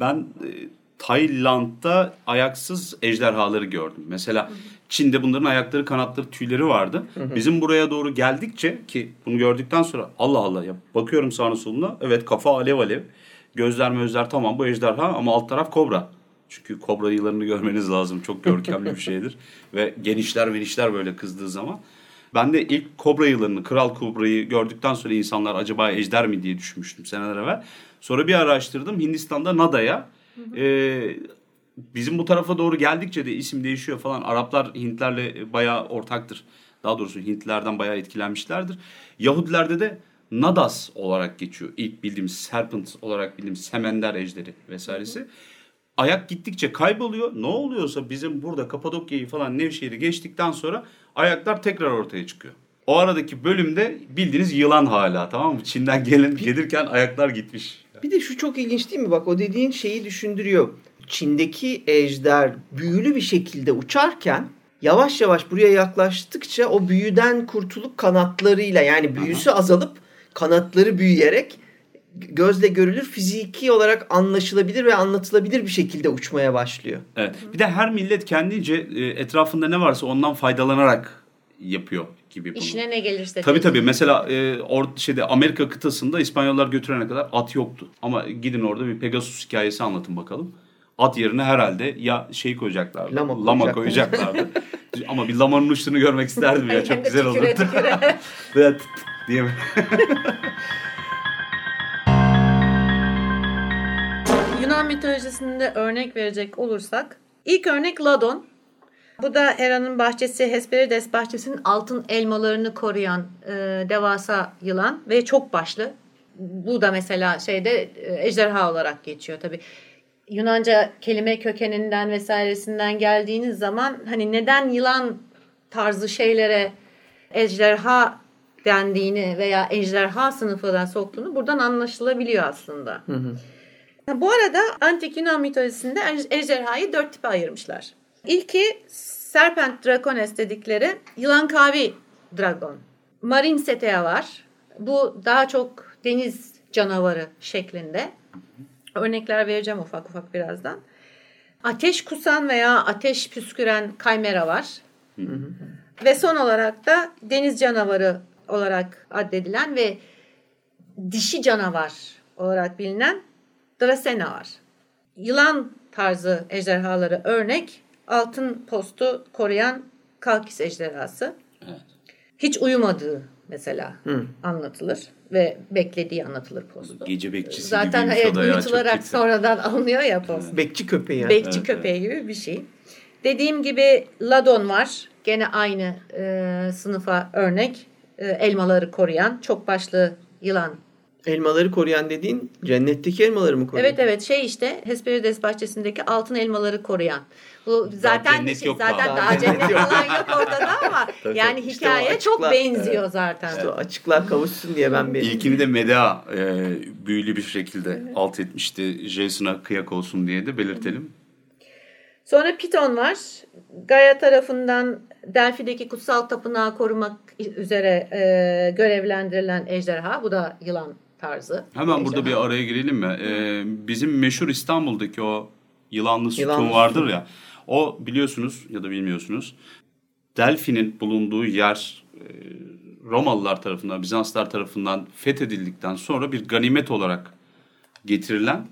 Ben e, Tayland'da ayaksız ejderhaları gördüm. Mesela Çin'de bunların ayakları, kanatları, tüyleri vardı. Bizim buraya doğru geldikçe ki bunu gördükten sonra Allah Allah ya bakıyorum sağına soluna. Evet kafa alev alev. Gözler mözler tamam bu ejderha ama alt taraf kobra. Çünkü kobra yılanını görmeniz lazım. Çok görkemli bir şeydir. Ve genişler genişler böyle kızdığı zaman. Ben de ilk kobra yılanını, kral kobrayı gördükten sonra insanlar acaba ejder mi diye düşünmüştüm seneler evvel. Sonra bir araştırdım. Hindistan'da Nada'ya e, bizim bu tarafa doğru geldikçe de isim değişiyor falan. Araplar Hintlerle bayağı ortaktır. Daha doğrusu Hintlilerden bayağı etkilenmişlerdir. Yahudilerde de Nadas olarak geçiyor. İlk bildiğimiz serpent olarak bildiğimiz semender ejderi vesairesi. Ayak gittikçe kayboluyor. Ne oluyorsa bizim burada Kapadokya'yı falan Nevşehir'i geçtikten sonra ayaklar tekrar ortaya çıkıyor. O aradaki bölümde bildiğiniz yılan hala tamam mı? Çin'den gelen gelirken ayaklar gitmiş. Bir de şu çok ilginç değil mi? Bak o dediğin şeyi düşündürüyor. Çin'deki ejder büyülü bir şekilde uçarken yavaş yavaş buraya yaklaştıkça o büyüden kurtulup kanatlarıyla yani büyüsü azalıp kanatları büyüyerek gözle görülür fiziki olarak anlaşılabilir ve anlatılabilir bir şekilde uçmaya başlıyor. Evet. Bir de her millet kendince e, etrafında ne varsa ondan faydalanarak yapıyor gibi bunu. İşine ne gelirse. Tabii tabii. Mesela e, or, şeyde Amerika kıtasında İspanyollar götürene kadar at yoktu. Ama gidin orada bir Pegasus hikayesi anlatın bakalım. At yerine herhalde ya şey koyacaklardı. Lama Lama, koyacaklar. koyacaklardı. Ama bir lamanın uçtuğunu görmek isterdim ya. Çok güzel olurdu. tıt diye. Yunan mitolojisinde örnek verecek olursak ilk örnek Ladon. Bu da Hera'nın bahçesi Hesperides bahçesinin altın elmalarını koruyan e, devasa yılan ve çok başlı. Bu da mesela şeyde e, ejderha olarak geçiyor tabi. Yunanca kelime kökeninden vesairesinden geldiğiniz zaman hani neden yılan tarzı şeylere ejderha dendiğini veya ejderha sınıfına soktuğunu buradan anlaşılabiliyor aslında. Ha, Bu arada antik Yunan mitolojisinde ej- ejderhayı dört tipe ayırmışlar. İlki Serpent Dracones dedikleri yılan kavi dragon. Marin Setea var. Bu daha çok deniz canavarı şeklinde. Örnekler vereceğim ufak ufak birazdan. Ateş kusan veya ateş püsküren kaymera var. Ve son olarak da deniz canavarı olarak addedilen ve dişi canavar olarak bilinen Dracena var. yılan tarzı ejderhaları örnek altın postu koruyan kalkis ejderhası. Evet. Hiç uyumadığı mesela Hı. anlatılır ve beklediği anlatılır postu. Gece bekçisi Zaten o evet ya, uyutularak kötü. sonradan alınıyor ya post. Bekçi köpeği yani. Bekçi Evet, köpeği gibi bir şey. Dediğim gibi Ladon var. Gene aynı e, sınıfa örnek. E, elmaları koruyan çok başlı yılan. Elmaları koruyan dediğin cennetteki elmaları mı koruyor? Evet evet şey işte Hesperides bahçesindeki altın elmaları koruyan. Bu zaten cennet şey, yok zaten daha. daha, cennet falan yok ortada ama Tabii, yani tabii. İşte hikaye çok açıklar- benziyor zaten. İşte o açıklığa kavuşsun diye ben bir... İlkini de Medea e, büyülü bir şekilde alt etmişti. Jason'a kıyak olsun diye de belirtelim. Sonra Piton var. Gaia tarafından Delphi'deki kutsal tapınağı korumak üzere e, görevlendirilen ejderha. Bu da yılan tarzı. Hemen burada ejderha. bir araya girelim mi? Ee, bizim meşhur İstanbul'daki o yılanlı sütun Yılanlı vardır sütun. ya. O biliyorsunuz ya da bilmiyorsunuz. Delphi'nin bulunduğu yer e, Romalılar tarafından, Bizanslar tarafından fethedildikten sonra bir ganimet olarak getirilen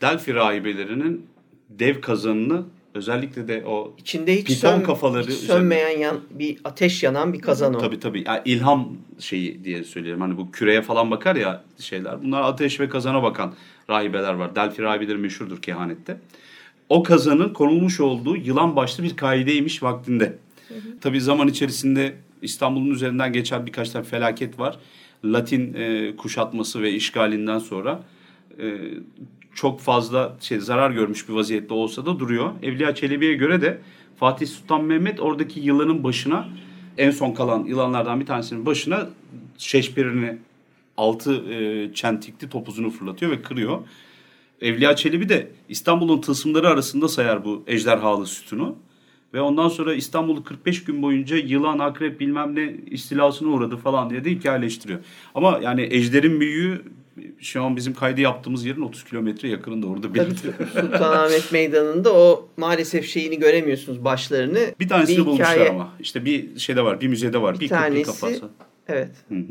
Delphi rahibelerinin dev kazanını özellikle de o İçinde hiç, sön- kafaları hiç sönmeyen yan, bir ateş yanan bir kazan o. Tabii tabii. Yani ilham şeyi diye söyleyelim. Hani bu küreye falan bakar ya şeyler. Bunlar ateş ve kazana bakan rahibeler var. Delphi rahibeleri meşhurdur kehanette. O kazanın konulmuş olduğu yılan başlı bir kaideymiş vaktinde. Tabii zaman içerisinde İstanbul'un üzerinden geçen birkaç tane felaket var. Latin e, kuşatması ve işgalinden sonra e, çok fazla şey zarar görmüş bir vaziyette olsa da duruyor. Evliya Çelebi'ye göre de Fatih Sultan Mehmet oradaki yılanın başına en son kalan yılanlardan bir tanesinin başına şeşperini altı e, çentikli topuzunu fırlatıyor ve kırıyor. Evliya Çelebi de İstanbul'un tılsımları arasında sayar bu ejderhalı sütunu. Ve ondan sonra İstanbul'u 45 gün boyunca yılan, akrep bilmem ne istilasına uğradı falan diye de hikayeleştiriyor. Ama yani ejderin büyüğü şu an bizim kaydı yaptığımız yerin 30 kilometre yakınında orada belirtiyor. Sultanahmet Meydanı'nda o maalesef şeyini göremiyorsunuz başlarını. Bir tanesini Bir bulmuşlar hikaye- ama. İşte bir şeyde var, bir müzede var. Bir, bir tanesi kafası. evet Hı hı.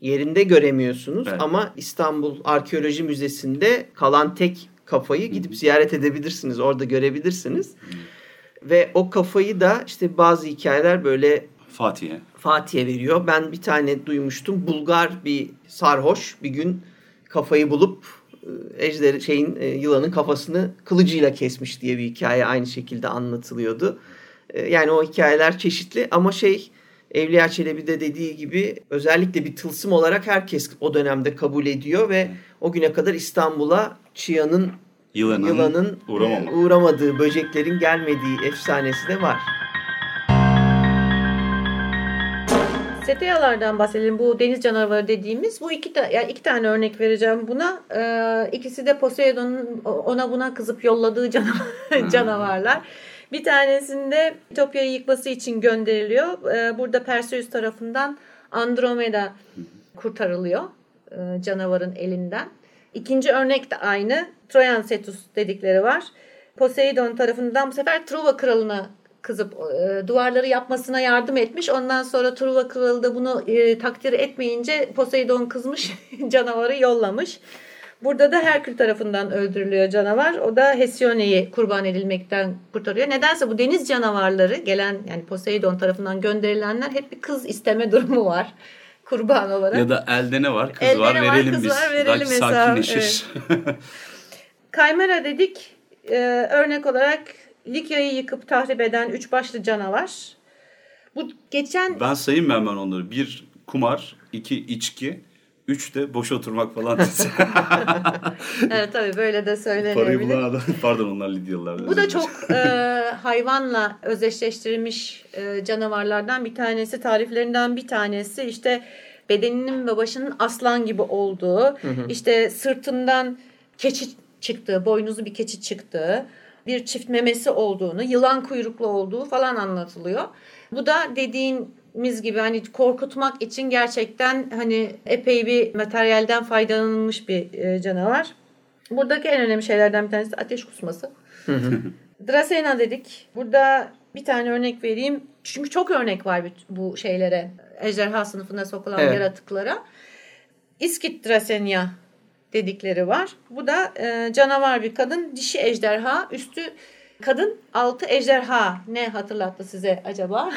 yerinde göremiyorsunuz Evet. ama İstanbul Arkeoloji Müzesi'nde kalan tek kafayı gidip ziyaret edebilirsiniz. Orada görebilirsiniz. Ve o kafayı da işte bazı hikayeler böyle Fatih'e. Fatih'e veriyor. Ben bir tane duymuştum. Bulgar bir sarhoş bir gün kafayı bulup e, ejderi şeyin e, yılanın kafasını kılıcıyla kesmiş diye bir hikaye aynı şekilde anlatılıyordu. E, Yani o hikayeler çeşitli ama şey Evliya Çelebi de dediği gibi özellikle bir tılsım olarak herkes o dönemde kabul ediyor ve o güne kadar İstanbul'a Çıyan'ın Yılanın, yılanın uğramamak. uğramadığı, böceklerin gelmediği efsanesi de var. Seteyalardan bahsedelim. Bu deniz canavarı dediğimiz bu iki, ta, yani iki tane örnek vereceğim buna. Ee, ikisi de Poseidon'un ona buna kızıp yolladığı canavar, canavarlar. Bir tanesinde Ütopya'yı yıkması için gönderiliyor. Ee, burada Perseus tarafından Andromeda kurtarılıyor e, canavarın elinden. İkinci örnek de aynı. Troyan Cetus dedikleri var. Poseidon tarafından bu sefer Truva kralına kızıp e, duvarları yapmasına yardım etmiş. Ondan sonra Truva kralı da bunu e, takdir etmeyince Poseidon kızmış, canavarı yollamış. Burada da Herkül tarafından öldürülüyor canavar. O da Hesione'yi kurban edilmekten kurtarıyor. Nedense bu deniz canavarları gelen yani Poseidon tarafından gönderilenler hep bir kız isteme durumu var kurban olarak. Ya da elde ne var? Kız Elde var var, verelim kız biz. var, verelim Belki hesabı, sakinleşir. Kaymera dedik. Ee, örnek olarak Likya'yı yıkıp tahrip eden üç başlı canavar. Bu geçen ben sayayım hemen onları? Bir kumar, iki içki, üç de boş oturmak falan. evet tabii böyle de Parayı söylenebilir. bulan adam. Pardon onlar Lidyalılar. Bu da çok e, hayvanla özdeşleştirilmiş e, canavarlardan bir tanesi. Tariflerinden bir tanesi işte bedeninin ve başının aslan gibi olduğu, işte sırtından keçi çıktığı, boynuzlu bir keçi çıktığı, bir çift memesi olduğunu, yılan kuyruklu olduğu falan anlatılıyor. Bu da dediğimiz gibi hani korkutmak için gerçekten hani epey bir materyalden faydalanılmış bir e, canavar. Buradaki en önemli şeylerden bir tanesi ateş kusması. Dracena dedik. Burada bir tane örnek vereyim. Çünkü çok örnek var bu şeylere. Ejderha sınıfına sokulan Evet. yaratıklara. İskit Dracenia dedikleri var. Bu da e, canavar bir kadın, dişi ejderha, üstü kadın, altı ejderha. Ne hatırlattı size acaba?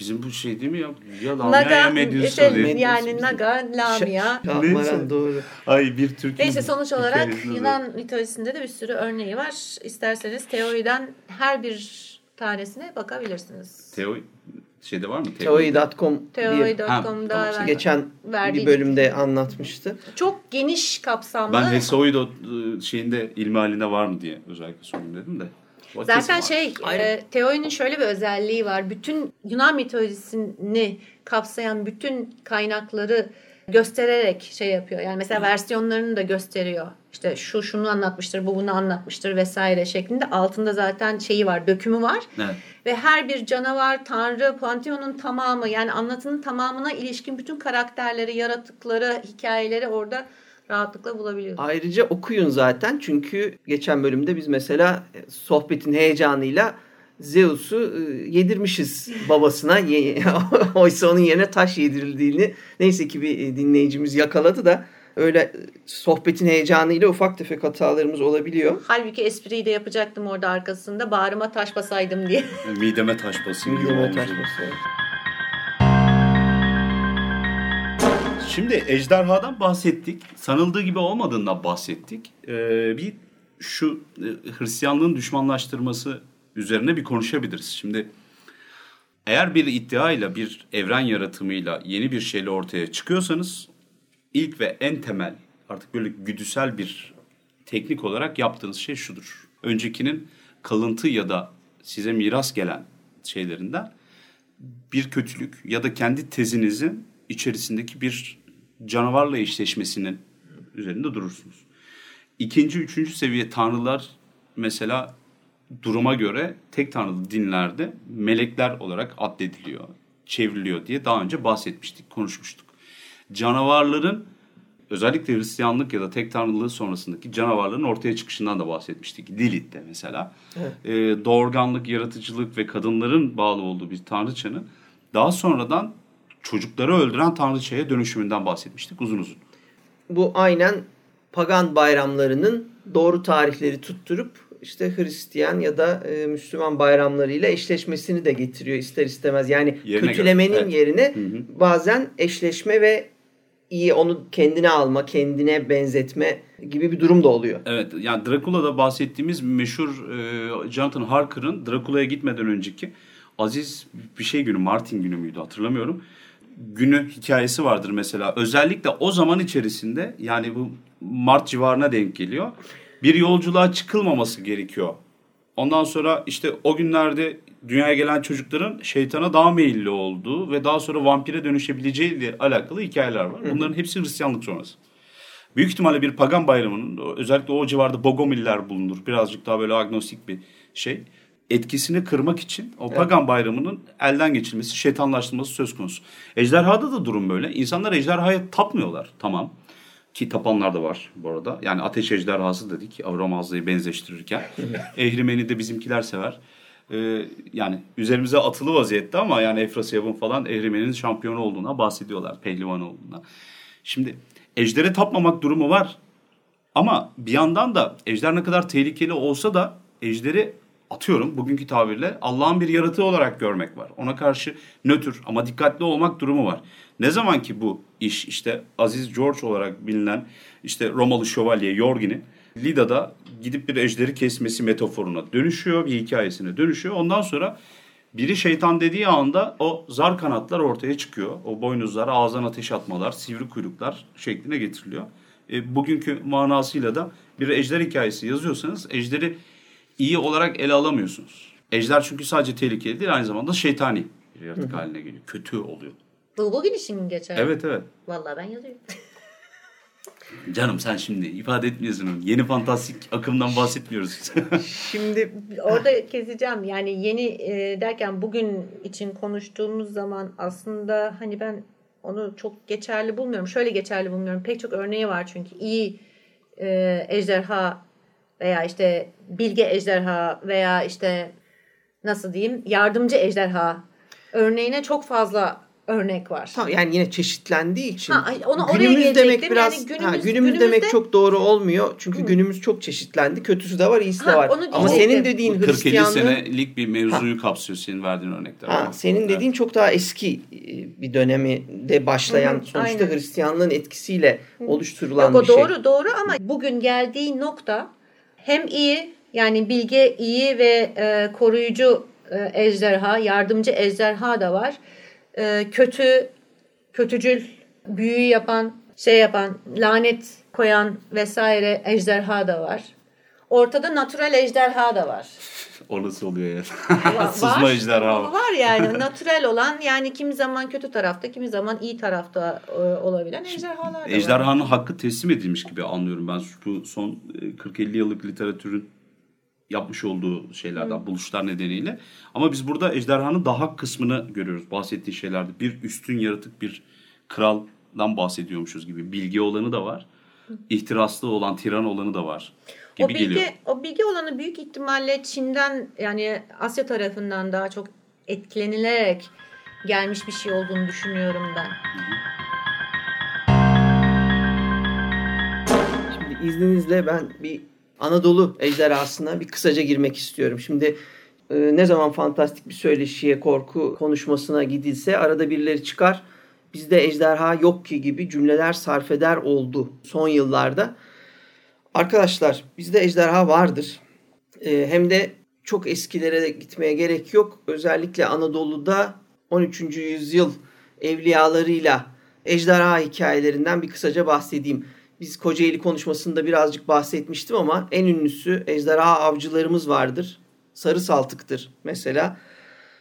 Bizim bu şey değil mi ya? Ya Lamia ya Naga, Medusa işte, diye. yani Naga, Lamia. Şahmaran Neyse. doğru. Ay bir Türk. Neyse sonuç olarak Yunan mitolojisinde de bir sürü örneği var. İsterseniz teoriden her bir tanesine bakabilirsiniz. Teo şeyde var mı? Teori.com'da tamam, ben- geçen verdiği bir bölümde anlatmıştı. çok geniş kapsamlı. Ben Hesoido e, şeyinde ilmi halinde var mı diye özellikle sorayım dedim de. O Zaten şey, e, teorinin şöyle bir özelliği var. Bütün Yunan mitolojisini kapsayan bütün kaynakları göstererek şey yapıyor. Yani mesela versiyonlarını da gösteriyor. İşte şu şunu anlatmıştır, bu bunu anlatmıştır vesaire şeklinde. Altında zaten şeyi var, dökümü var. Evet. Ve her bir canavar, tanrı, panteonun tamamı yani anlatının tamamına ilişkin bütün karakterleri, yaratıkları, hikayeleri orada rahatlıkla bulabiliyoruz. Ayrıca okuyun zaten çünkü geçen bölümde biz mesela e, sohbetin heyecanıyla Zeus'u e, yedirmişiz babasına. Oysa onun yerine taş yedirildiğini neyse ki bir e, dinleyicimiz yakaladı da öyle e, sohbetin heyecanıyla ufak tefek hatalarımız olabiliyor. Halbuki espriyi de yapacaktım orada arkasında. Bağrıma taş basaydım diye. Mideme taş basayım. Mideme taş. Şimdi ejderhadan bahsettik. Sanıldığı gibi olmadığından bahsettik. Ee, bir şu e, Hristiyanlığın düşmanlaştırması üzerine bir konuşabiliriz. Şimdi eğer bir iddiayla, bir evren yaratımıyla yeni bir şeyle ortaya çıkıyorsanız ilk ve en temel artık böyle güdüsel bir teknik olarak yaptığınız şey şudur. Öncekinin kalıntı ya da size miras gelen şeylerinden bir kötülük ya da kendi tezinizin içerisindeki bir canavarla eşleşmesinin üzerinde durursunuz. İkinci, üçüncü seviye tanrılar mesela duruma göre tek tanrılı dinlerde melekler olarak addediliyor, çevriliyor diye daha önce bahsetmiştik, konuşmuştuk. Canavarların özellikle Hristiyanlık ya da tek tanrılığı sonrasındaki canavarların ortaya çıkışından da bahsetmiştik. Lilith'te mesela. Ee, doğurganlık, yaratıcılık ve kadınların bağlı olduğu bir tanrıçanın daha sonradan çocukları öldüren tanrıçaya dönüşümünden bahsetmiştik uzun uzun. Bu aynen pagan bayramlarının doğru tarihleri tutturup işte Hristiyan ya da e, Müslüman bayramlarıyla eşleşmesini de getiriyor ister istemez. Yani Yerine kötülemenin göre, evet. yerine Hı hı. bazen eşleşme ve iyi onu kendine alma, kendine benzetme gibi bir durum da oluyor. Evet yani Dracula'da bahsettiğimiz meşhur e, Jonathan Harker'ın Dracula'ya gitmeden önceki Aziz bir şey günü Martin günü müydü hatırlamıyorum. Günü hikayesi vardır mesela. Özellikle o zaman içerisinde yani bu Mart civarına denk geliyor. Bir yolculuğa çıkılmaması gerekiyor. Ondan sonra işte o günlerde dünyaya gelen çocukların şeytana daha meyilli olduğu ve daha sonra vampire dönüşebileceği ile alakalı hikayeler var. Bunların hepsi Hristiyanlık sonrası. Büyük ihtimalle bir pagan bayramının özellikle o civarda Bogomiller bulunur. Birazcık daha böyle agnostik bir şey. Etkisini kırmak için o pagan bayramının elden geçilmesi, şeytanlaştırılması söz konusu. Ejderhada da durum böyle. İnsanlar ejderhaya tapmıyorlar. Tamam. Ki tapanlar da var bu arada. Yani ateş ejderhası dedik Avramazlı'yı benzeştirirken. Ehrimeni de bizimkiler sever. Ee, yani üzerimize atılı vaziyette ama yani Efrasiyab'ın falan Ehrimen'in şampiyonu olduğuna bahsediyorlar. Pehlivan olduğuna. Şimdi ejdere tapmamak durumu var. Ama bir yandan da ejder ne kadar tehlikeli olsa da ejderi atıyorum bugünkü tabirle Allah'ın bir yaratığı olarak görmek var. Ona karşı nötr ama dikkatli olmak durumu var. Ne zaman ki bu iş işte Aziz George olarak bilinen işte Romalı şövalye Yorgin'in Lida'da gidip bir ejderi kesmesi metaforuna dönüşüyor, bir hikayesine dönüşüyor. Ondan sonra biri şeytan dediği anda o zar kanatlar ortaya çıkıyor. O boynuzlar, ağızdan ateş atmalar, sivri kuyruklar şekline getiriliyor. E, bugünkü manasıyla da bir ejder hikayesi yazıyorsanız ejderi iyi olarak ele alamıyorsunuz. Ejder çünkü sadece tehlikeli değil aynı zamanda şeytani bir yaratık haline geliyor. Kötü oluyor. Bulbul gidişin geçer. Evet evet. Vallahi ben yazıyorum. Canım sen şimdi ifade etmiyorsun. Yeni fantastik akımdan bahsetmiyoruz. Şimdi Orada keseceğim. Yani yeni e, derken bugün için konuştuğumuz zaman aslında hani ben onu çok geçerli bulmuyorum. Şöyle geçerli bulmuyorum. Pek çok örneği var çünkü iyi e, ejderha veya işte bilge ejderha veya işte nasıl diyeyim yardımcı ejderha örneğine çok fazla örnek var. Tamam yani yine çeşitlendiği için. Ha, onu oraya günümüz demek gelecektim. biraz Yani günümüz, günümüz- ha, günümüz günümüzde- demek çok doğru olmuyor. Çünkü Hı. günümüz çok çeşitlendi. Kötüsü de var, iyisi de Ha, var. onu Ama senin dediğin Bu 40-50 Hristiyanlığın senelik bir mevzuyu kapsıyor senin verdiğin örnekler. Ha, senin Evet. dediğin çok daha eski e, bir dönemi de başlayan Hı hı, sonuçta aynen. Hristiyanlığın etkisiyle oluşturulan Yok o bir şey. doğru doğru ama bugün geldiği nokta hem iyi yani bilge iyi ve e, koruyucu e, ejderha, yardımcı ejderha da var. E, kötü, kötücül, büyü yapan, şey yapan, lanet koyan vesaire ejderha da var. Ortada natural ejderha da var. O nasıl oluyor ya? Va- Sızma var. ejderha. Var yani natural olan yani kimi zaman kötü tarafta kimi zaman iyi tarafta e, olabilen ejderhalar da var. Ejderhanın hakkı teslim edilmiş gibi anlıyorum ben bu son e, 40-50 yıllık literatürün yapmış olduğu şeylerden, buluşlar nedeniyle. Ama biz burada ejderhanın daha hak kısmını görüyoruz bahsettiği şeylerde. Bir üstün yaratık, bir kraldan bahsediyormuşuz gibi. Bilgi olanı da var. İhtiraslı olan, tiran olanı da var gibi o bilgi, geliyor. o bilgi olanı büyük ihtimalle Çin'den yani Asya tarafından daha çok etkilenilerek gelmiş bir şey olduğunu düşünüyorum ben. Şimdi izninizle ben bir Anadolu ejderhasına bir kısaca girmek istiyorum. Şimdi e, ne zaman fantastik bir söyleşiye, korku konuşmasına gidilse arada birileri çıkar. Bizde ejderha yok ki gibi cümleler sarf eder oldu son yıllarda. Arkadaşlar bizde ejderha vardır. E, hem de çok eskilere gitmeye gerek yok. Özellikle Anadolu'da 13. yüzyıl evliyalarıyla ejderha hikayelerinden bir kısaca bahsedeyim. Biz Kocaeli konuşmasında birazcık bahsetmiştim ama en ünlüsü ejderha avcılarımız vardır. Sarı Saltık'tır mesela.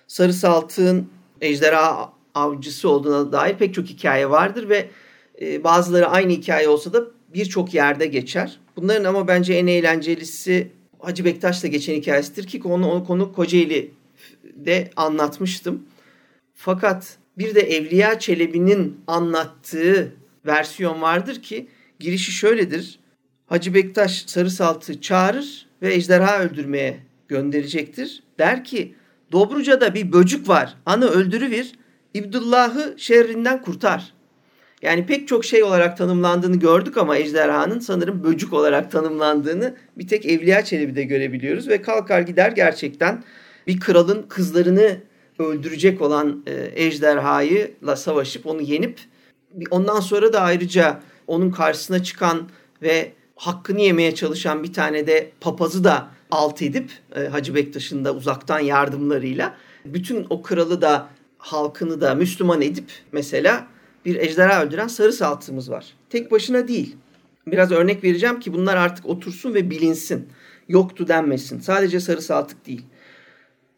Sarı Saltık'ın ejderha avcısı olduğuna dair pek çok hikaye vardır ve e, bazıları aynı hikaye olsa da birçok yerde geçer. Bunların ama bence en eğlencelisi Hacı Bektaş'la geçen hikayesidir ki onu, onu konu Kocaeli'de anlatmıştım. Fakat bir de Evliya Çelebi'nin anlattığı versiyon vardır ki girişi şöyledir. Hacı Bektaş Sarı Salt'ı çağırır ve ejderha öldürmeye gönderecektir. Der ki Dobruca'da bir böcük var. Anı öldürüvir. İbdullah'ı şerrinden kurtar. Yani pek çok şey olarak tanımlandığını gördük ama ejderhanın sanırım böcük olarak tanımlandığını bir tek Evliya Çelebi'de görebiliyoruz. Ve kalkar gider gerçekten bir kralın kızlarını öldürecek olan e, ejderhayla savaşıp onu yenip ondan sonra da ayrıca onun karşısına çıkan ve hakkını yemeye çalışan bir tane de papazı da alt edip e, Hacı Bektaş'ın da uzaktan yardımlarıyla bütün o kralı da halkını da Müslüman edip mesela bir ejderha öldüren sarı saltımız var. Tek başına değil. Biraz örnek vereceğim ki bunlar artık otursun ve bilinsin. Yoktu denmesin. Sadece sarı saltık değil.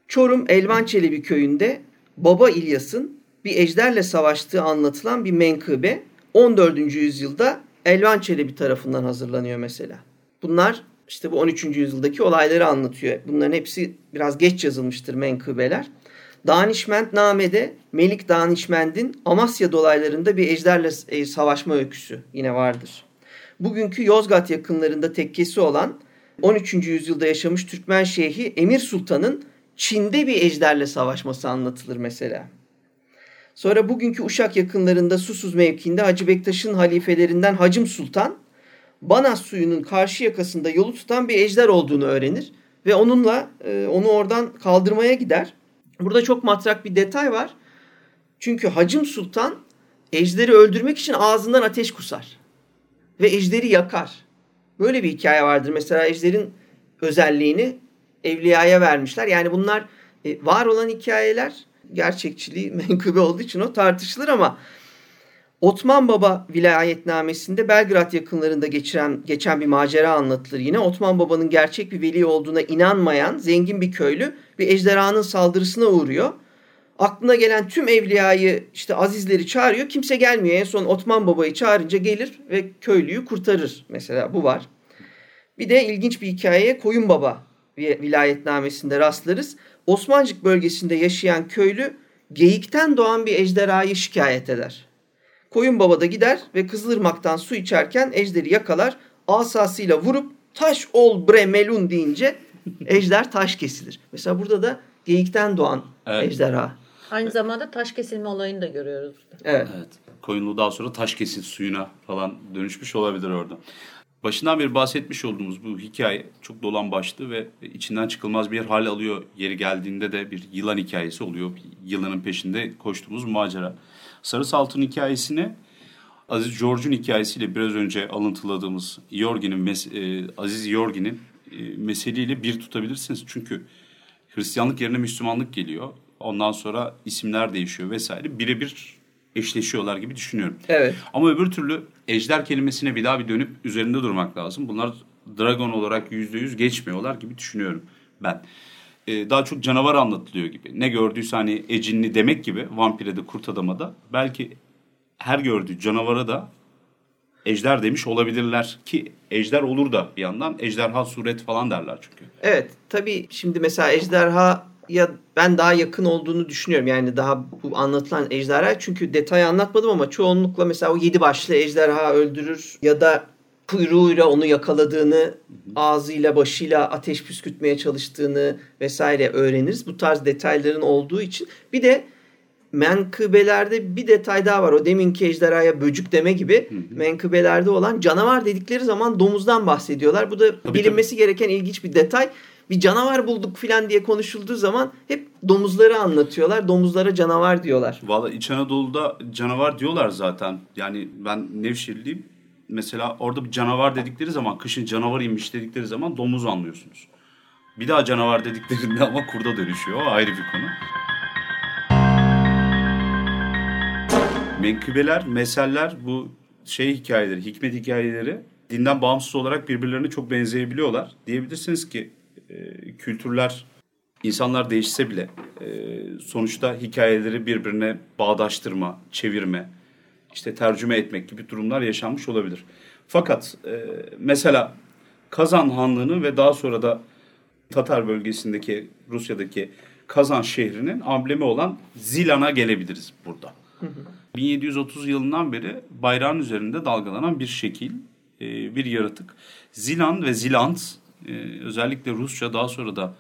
Çorum Elvan Çelebi köyünde Baba İlyas'ın bir ejderle savaştığı anlatılan bir menkıbe 14. yüzyılda Elvan Çelebi tarafından hazırlanıyor mesela. Bunlar işte bu 13. yüzyıldaki olayları anlatıyor. Bunların hepsi biraz geç yazılmıştır menkıbeler. Danişmentname'de Melik Danişment'in Amasya dolaylarında bir ejderle e, savaşma öyküsü yine vardır. Bugünkü Yozgat yakınlarında tekkesi olan 13. yüzyılda yaşamış Türkmen Şeyhi Emir Sultan'ın Çin'de bir ejderle savaşması anlatılır mesela. Sonra bugünkü Uşak yakınlarında Susuz mevkiinde Hacı Bektaş'ın halifelerinden Hacım Sultan Banas suyunun karşı yakasında yolu tutan bir ejder olduğunu öğrenir ve onunla e, onu oradan kaldırmaya gider. Burada çok matrak bir detay var. Çünkü Hacım Sultan ejderi öldürmek için ağzından ateş kusar ve ejderi yakar. Böyle bir hikaye vardır. Mesela ejderin özelliğini evliyaya vermişler. Yani bunlar e, var olan hikayeler gerçekçiliği menkıbe olduğu için o tartışılır ama Otman Baba vilayetnamesinde Belgrad yakınlarında geçiren, geçen bir macera anlatılır yine. Otman Baba'nın gerçek bir veli olduğuna inanmayan zengin bir köylü bir ejderhanın saldırısına uğruyor. Aklına gelen tüm evliyayı işte azizleri çağırıyor. Kimse gelmiyor. En son Otman Baba'yı çağırınca gelir ve köylüyü kurtarır. Mesela bu var. Bir de ilginç bir hikayeye Koyun Baba vilayetnamesinde rastlarız. Osmancık bölgesinde yaşayan köylü geyikten doğan bir ejderhayı şikayet eder. Koyun Baba da gider ve Kızılırmak'tan su içerken ejderi yakalar. Asasıyla vurup taş ol bre melun deyince ejder taş kesilir. Mesela burada da geyikten doğan Evet. ejderha. Aynı zamanda taş kesilme olayını da görüyoruz. Evet. Evet. Koyunlu daha sonra taş kesil suyuna falan dönüşmüş olabilir orada. Başından beri bahsetmiş olduğumuz bu hikaye çok dolan başlı ve içinden çıkılmaz bir hal alıyor. Yeri geldiğinde de bir yılan hikayesi oluyor. Yılanın peşinde koştuğumuz macera. Sarı Salt'ın hikayesini Aziz George'un hikayesiyle biraz önce alıntıladığımız Yorgi'nin, e, Aziz Yorgi'nin e, meseleyle bir tutabilirsiniz. Çünkü Hristiyanlık yerine Müslümanlık geliyor. Ondan sonra isimler değişiyor vesaire. Birebir eşleşiyorlar gibi düşünüyorum. Evet. Ama öbür türlü ejder kelimesine bir daha bir dönüp üzerinde durmak lazım. Bunlar dragon olarak yüzde yüz geçmiyorlar gibi düşünüyorum ben. Ee, daha çok canavar anlatılıyor gibi. Ne gördüyse hani ecinli demek gibi vampire de kurt adama da belki her gördüğü canavara da ejder demiş olabilirler ki ejder olur da bir yandan ejderha suret falan derler çünkü. Evet tabii şimdi mesela ejderha ya ben daha yakın olduğunu düşünüyorum. Yani daha bu anlatılan ejderha çünkü detayı anlatmadım ama çoğunlukla mesela o yedi başlı ejderha öldürür ya da kuyruğuyla onu yakaladığını, ağzıyla başıyla ateş püskürtmeye çalıştığını vesaire öğreniriz. Bu tarz detayların olduğu için. Bir de menkıbelerde bir detay daha var. O deminki ejderhaya böcük deme gibi menkıbelerde olan canavar dedikleri zaman domuzdan bahsediyorlar. Bu da Tabii, bilinmesi gereken ilginç bir detay. Bir canavar bulduk filan diye konuşulduğu zaman hep domuzları anlatıyorlar. Domuzlara canavar diyorlar. Valla İç Anadolu'da canavar diyorlar zaten. Yani ben Nevşehirliyim. Mesela orada bir canavar dedikleri zaman, kışın canavar inmiş dedikleri zaman domuz anlıyorsunuz. Bir daha canavar dediklerinde ama kurda dönüşüyor. O ayrı bir konu. Menkıbeler, meseller bu şey hikayeleri, hikmet hikayeleri dinden bağımsız olarak birbirlerine çok benzeyebiliyorlar. Diyebilirsiniz ki e, kültürler, insanlar değişse bile e, sonuçta hikayeleri birbirine bağdaştırma, çevirme, işte tercüme etmek gibi durumlar yaşanmış olabilir. Fakat e, mesela Kazan Hanlığı'nın ve daha sonra da Tatar bölgesindeki Rusya'daki Kazan şehrinin amblemi olan Zilan'a gelebiliriz burada. 1730 yılından beri bayrağın üzerinde dalgalanan bir şekil, e, bir yaratık. Zilan ve Zilant e, özellikle Rusça daha sonra da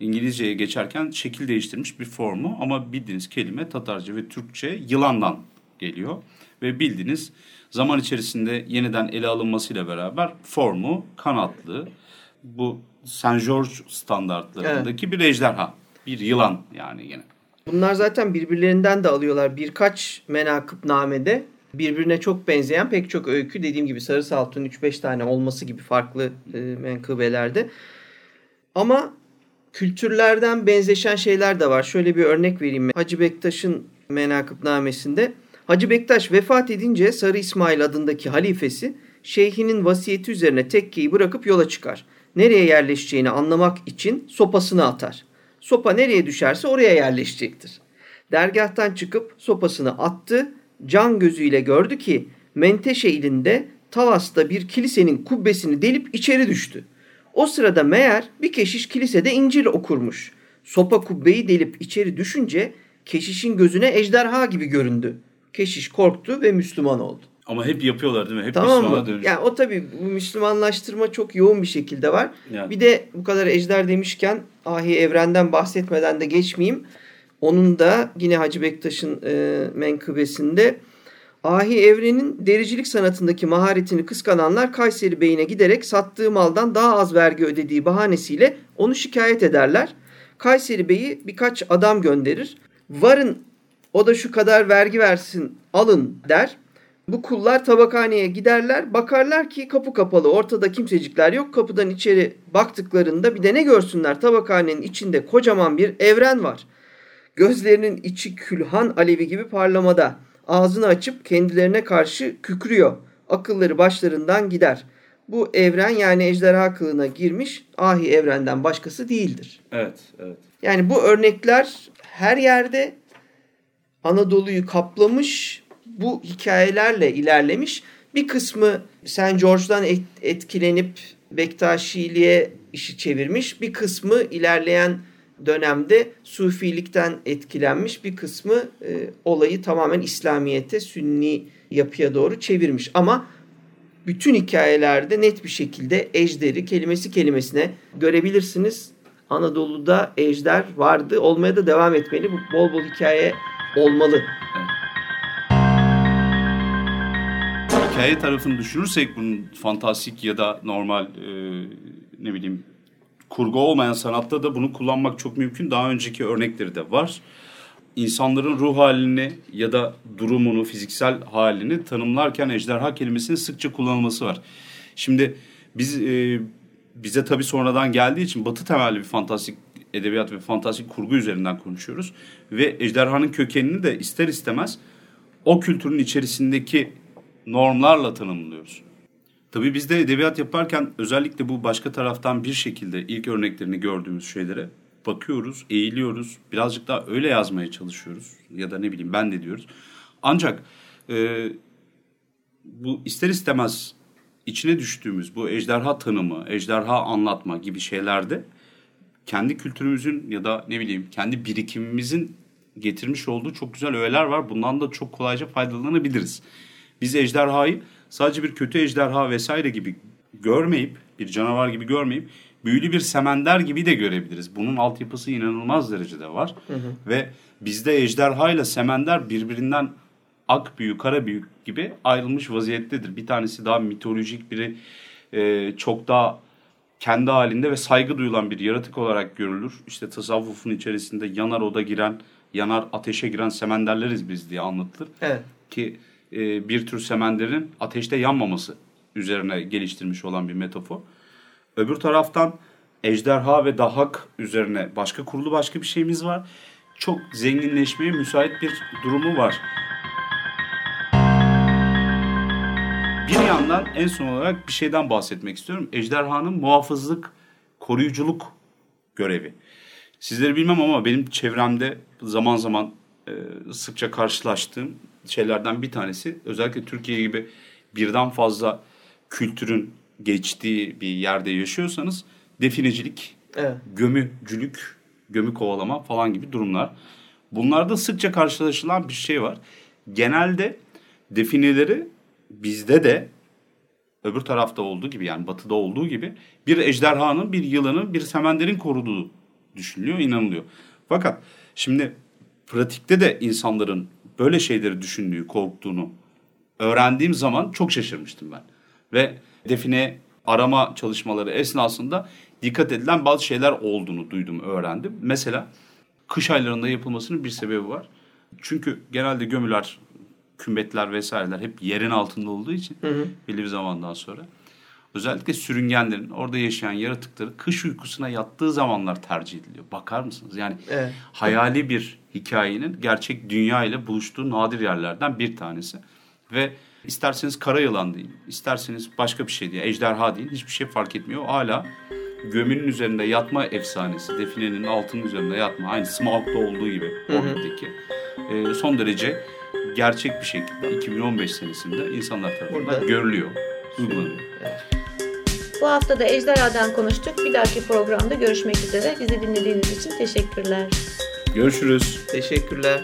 İngilizceye geçerken şekil değiştirmiş bir formu ama bildiğiniz kelime Tatarca ve Türkçe yılandan geliyor ve bildiğiniz zaman içerisinde yeniden ele alınmasıyla beraber formu kanatlı bu Saint George standartlarındaki bir ejderha, bir yılan yani yine. Bunlar zaten birbirlerinden de alıyorlar. Birkaç menakıb namede birbirine çok benzeyen pek çok öykü dediğim gibi Sarı Saltun 3-5 tane olması gibi farklı e, menkıbelerde. Ama kültürlerden benzeşen şeyler de var. Şöyle bir örnek vereyim. Hacı Bektaş'ın menakıbnamesinde Hacı Bektaş vefat edince Sarı İsmail adındaki halifesi şeyhinin vasiyeti üzerine tekkeyi bırakıp yola çıkar. Nereye yerleşeceğini anlamak için sopasını atar. Sopa nereye düşerse oraya yerleşecektir. Dergahtan çıkıp sopasını attı. Can gözüyle gördü ki Menteşe ilinde Talas'ta bir kilisenin kubbesini delip içeri düştü. O sırada meğer bir keşiş kilisede İncil okurmuş. Sopa kubbeyi delip içeri düşünce keşişin gözüne ejderha gibi göründü. Keşiş korktu ve Müslüman oldu. Ama hep yapıyorlar değil mi? Hep Tamam Müslümana mı? dönüşüyor. Yani o tabii bu Müslümanlaştırma çok yoğun bir şekilde var. Yani. Bir de bu kadar ejder demişken ahi evrenden bahsetmeden de geçmeyeyim. Onun da yine Hacı Bektaş'ın e, menkıbesinde ahi evrenin dericilik sanatındaki maharetini kıskananlar Kayseri Bey'ine giderek sattığı maldan daha az vergi ödediği bahanesiyle onu şikayet ederler. Kayseri Bey'i birkaç adam gönderir. Varın o da şu kadar vergi versin alın der. Bu kullar tabakhaneye giderler. Bakarlar ki kapı kapalı. Ortada kimsecikler yok. Kapıdan içeri baktıklarında bir de ne görsünler? Tabakhanenin içinde kocaman bir evren var. Gözlerinin içi külhan alevi gibi parlamada. Ağzını açıp kendilerine karşı kükrüyor. Akılları başlarından gider. Bu evren yani ejderha kılığına girmiş ahi evrenden başkası değildir. Evet, evet. Yani bu örnekler her yerde Anadolu'yu kaplamış, bu hikayelerle ilerlemiş. Bir kısmı St. George'dan et- etkilenip Bektaşiliğe işi çevirmiş. Bir kısmı ilerleyen dönemde Sufilikten etkilenmiş. Bir kısmı e, olayı tamamen İslamiyet'e, Sünni yapıya doğru çevirmiş. Ama bütün hikayelerde net bir şekilde ejderi kelimesi kelimesine görebilirsiniz. Anadolu'da ejder vardı. Olmaya da devam etmeli. Bu bol bol hikaye olmalı. Hikaye tarafını düşünürsek bunun fantastik ya da normal e, ne bileyim kurgu olmayan sanatta da bunu kullanmak çok mümkün. Daha önceki örnekleri de var. İnsanların ruh halini ya da durumunu, fiziksel halini tanımlarken ejderha kelimesinin sıkça kullanılması var. Şimdi biz e, bize tabii sonradan geldiği için batı temelli bir fantastik edebiyat ve fantastik kurgu üzerinden konuşuyoruz. Ve ejderhanın kökenini de ister istemez o kültürün içerisindeki normlarla tanımlıyoruz. Tabii biz de edebiyat yaparken özellikle bu başka taraftan bir şekilde ilk örneklerini gördüğümüz şeylere bakıyoruz, eğiliyoruz. Birazcık daha öyle yazmaya çalışıyoruz. Ya da ne bileyim ben de diyoruz. Ancak e, bu ister istemez içine düştüğümüz bu ejderha tanımı, ejderha anlatma gibi şeylerde kendi kültürümüzün ya da ne bileyim kendi birikimimizin getirmiş olduğu çok güzel öğeler var. Bundan da çok kolayca faydalanabiliriz. Biz ejderhayı sadece bir kötü ejderha vesaire gibi görmeyip, bir canavar gibi görmeyip büyülü bir semender gibi de görebiliriz. Bunun altyapısı inanılmaz derecede var. Hı hı. Ve bizde ejderha ile semender birbirinden ak büyü, kara büyü gibi ayrılmış vaziyettedir. Bir tanesi daha mitolojik, biri e, çok daha kendi halinde ve saygı duyulan bir yaratık olarak görülür. İşte tasavvufun içerisinde yanar oda giren, yanar ateşe giren semenderleriz biz diye anlatılır. Evet. Ki e, bir tür semenderin ateşte yanmaması üzerine geliştirmiş olan bir metafor. Öbür taraftan ejderha ve dahak üzerine başka kurulu başka bir şeyimiz var. Çok zenginleşmeye müsait bir durumu var. Bir yandan en son olarak bir şeyden bahsetmek istiyorum. Ejderhanın muhafızlık, koruyuculuk görevi. Sizleri bilmem ama benim çevremde zaman zaman e, sıkça karşılaştığım şeylerden bir tanesi özellikle Türkiye gibi birden fazla kültürün geçtiği bir yerde yaşıyorsanız definecilik, evet. gömücülük, gömü kovalama falan gibi durumlar. Bunlarda sıkça karşılaşılan bir şey var. Genelde defineleri bizde de öbür tarafta olduğu gibi yani batıda olduğu gibi bir ejderhanın, bir yılanın, bir semenderin koruduğu düşünülüyor, inanılıyor. Fakat şimdi pratikte de insanların böyle şeyleri düşündüğü, korktuğunu öğrendiğim zaman çok şaşırmıştım ben. Ve define arama çalışmaları esnasında dikkat edilen bazı şeyler olduğunu duydum, öğrendim. Mesela kış aylarında yapılmasının bir sebebi var. Çünkü genelde gömüler, kümbetler vesaireler hep yerin altında olduğu için hı hı. belli bir zamandan sonra özellikle sürüngenlerin orada yaşayan yaratıkları kış uykusuna yattığı zamanlar tercih ediliyor. Bakar mısınız? Yani evet. hayali bir hikayenin gerçek dünya ile buluştuğu nadir yerlerden bir tanesi. Ve isterseniz kara yılan deyin, isterseniz başka bir şey deyin, ejderha deyin hiçbir şey fark etmiyor. Hala gömünün üzerinde yatma efsanesi, definenin altının üzerinde yatma, aynı Smaug'da olduğu gibi Orbit'teki e, son derece gerçek bir şekilde 2015 senesinde insanlar tarafından Burada. görülüyor, uygulanıyor. Evet. Bu hafta da Ejderha'dan konuştuk. Bir dahaki programda görüşmek üzere. Bizi dinlediğiniz için teşekkürler. Görüşürüz. Teşekkürler.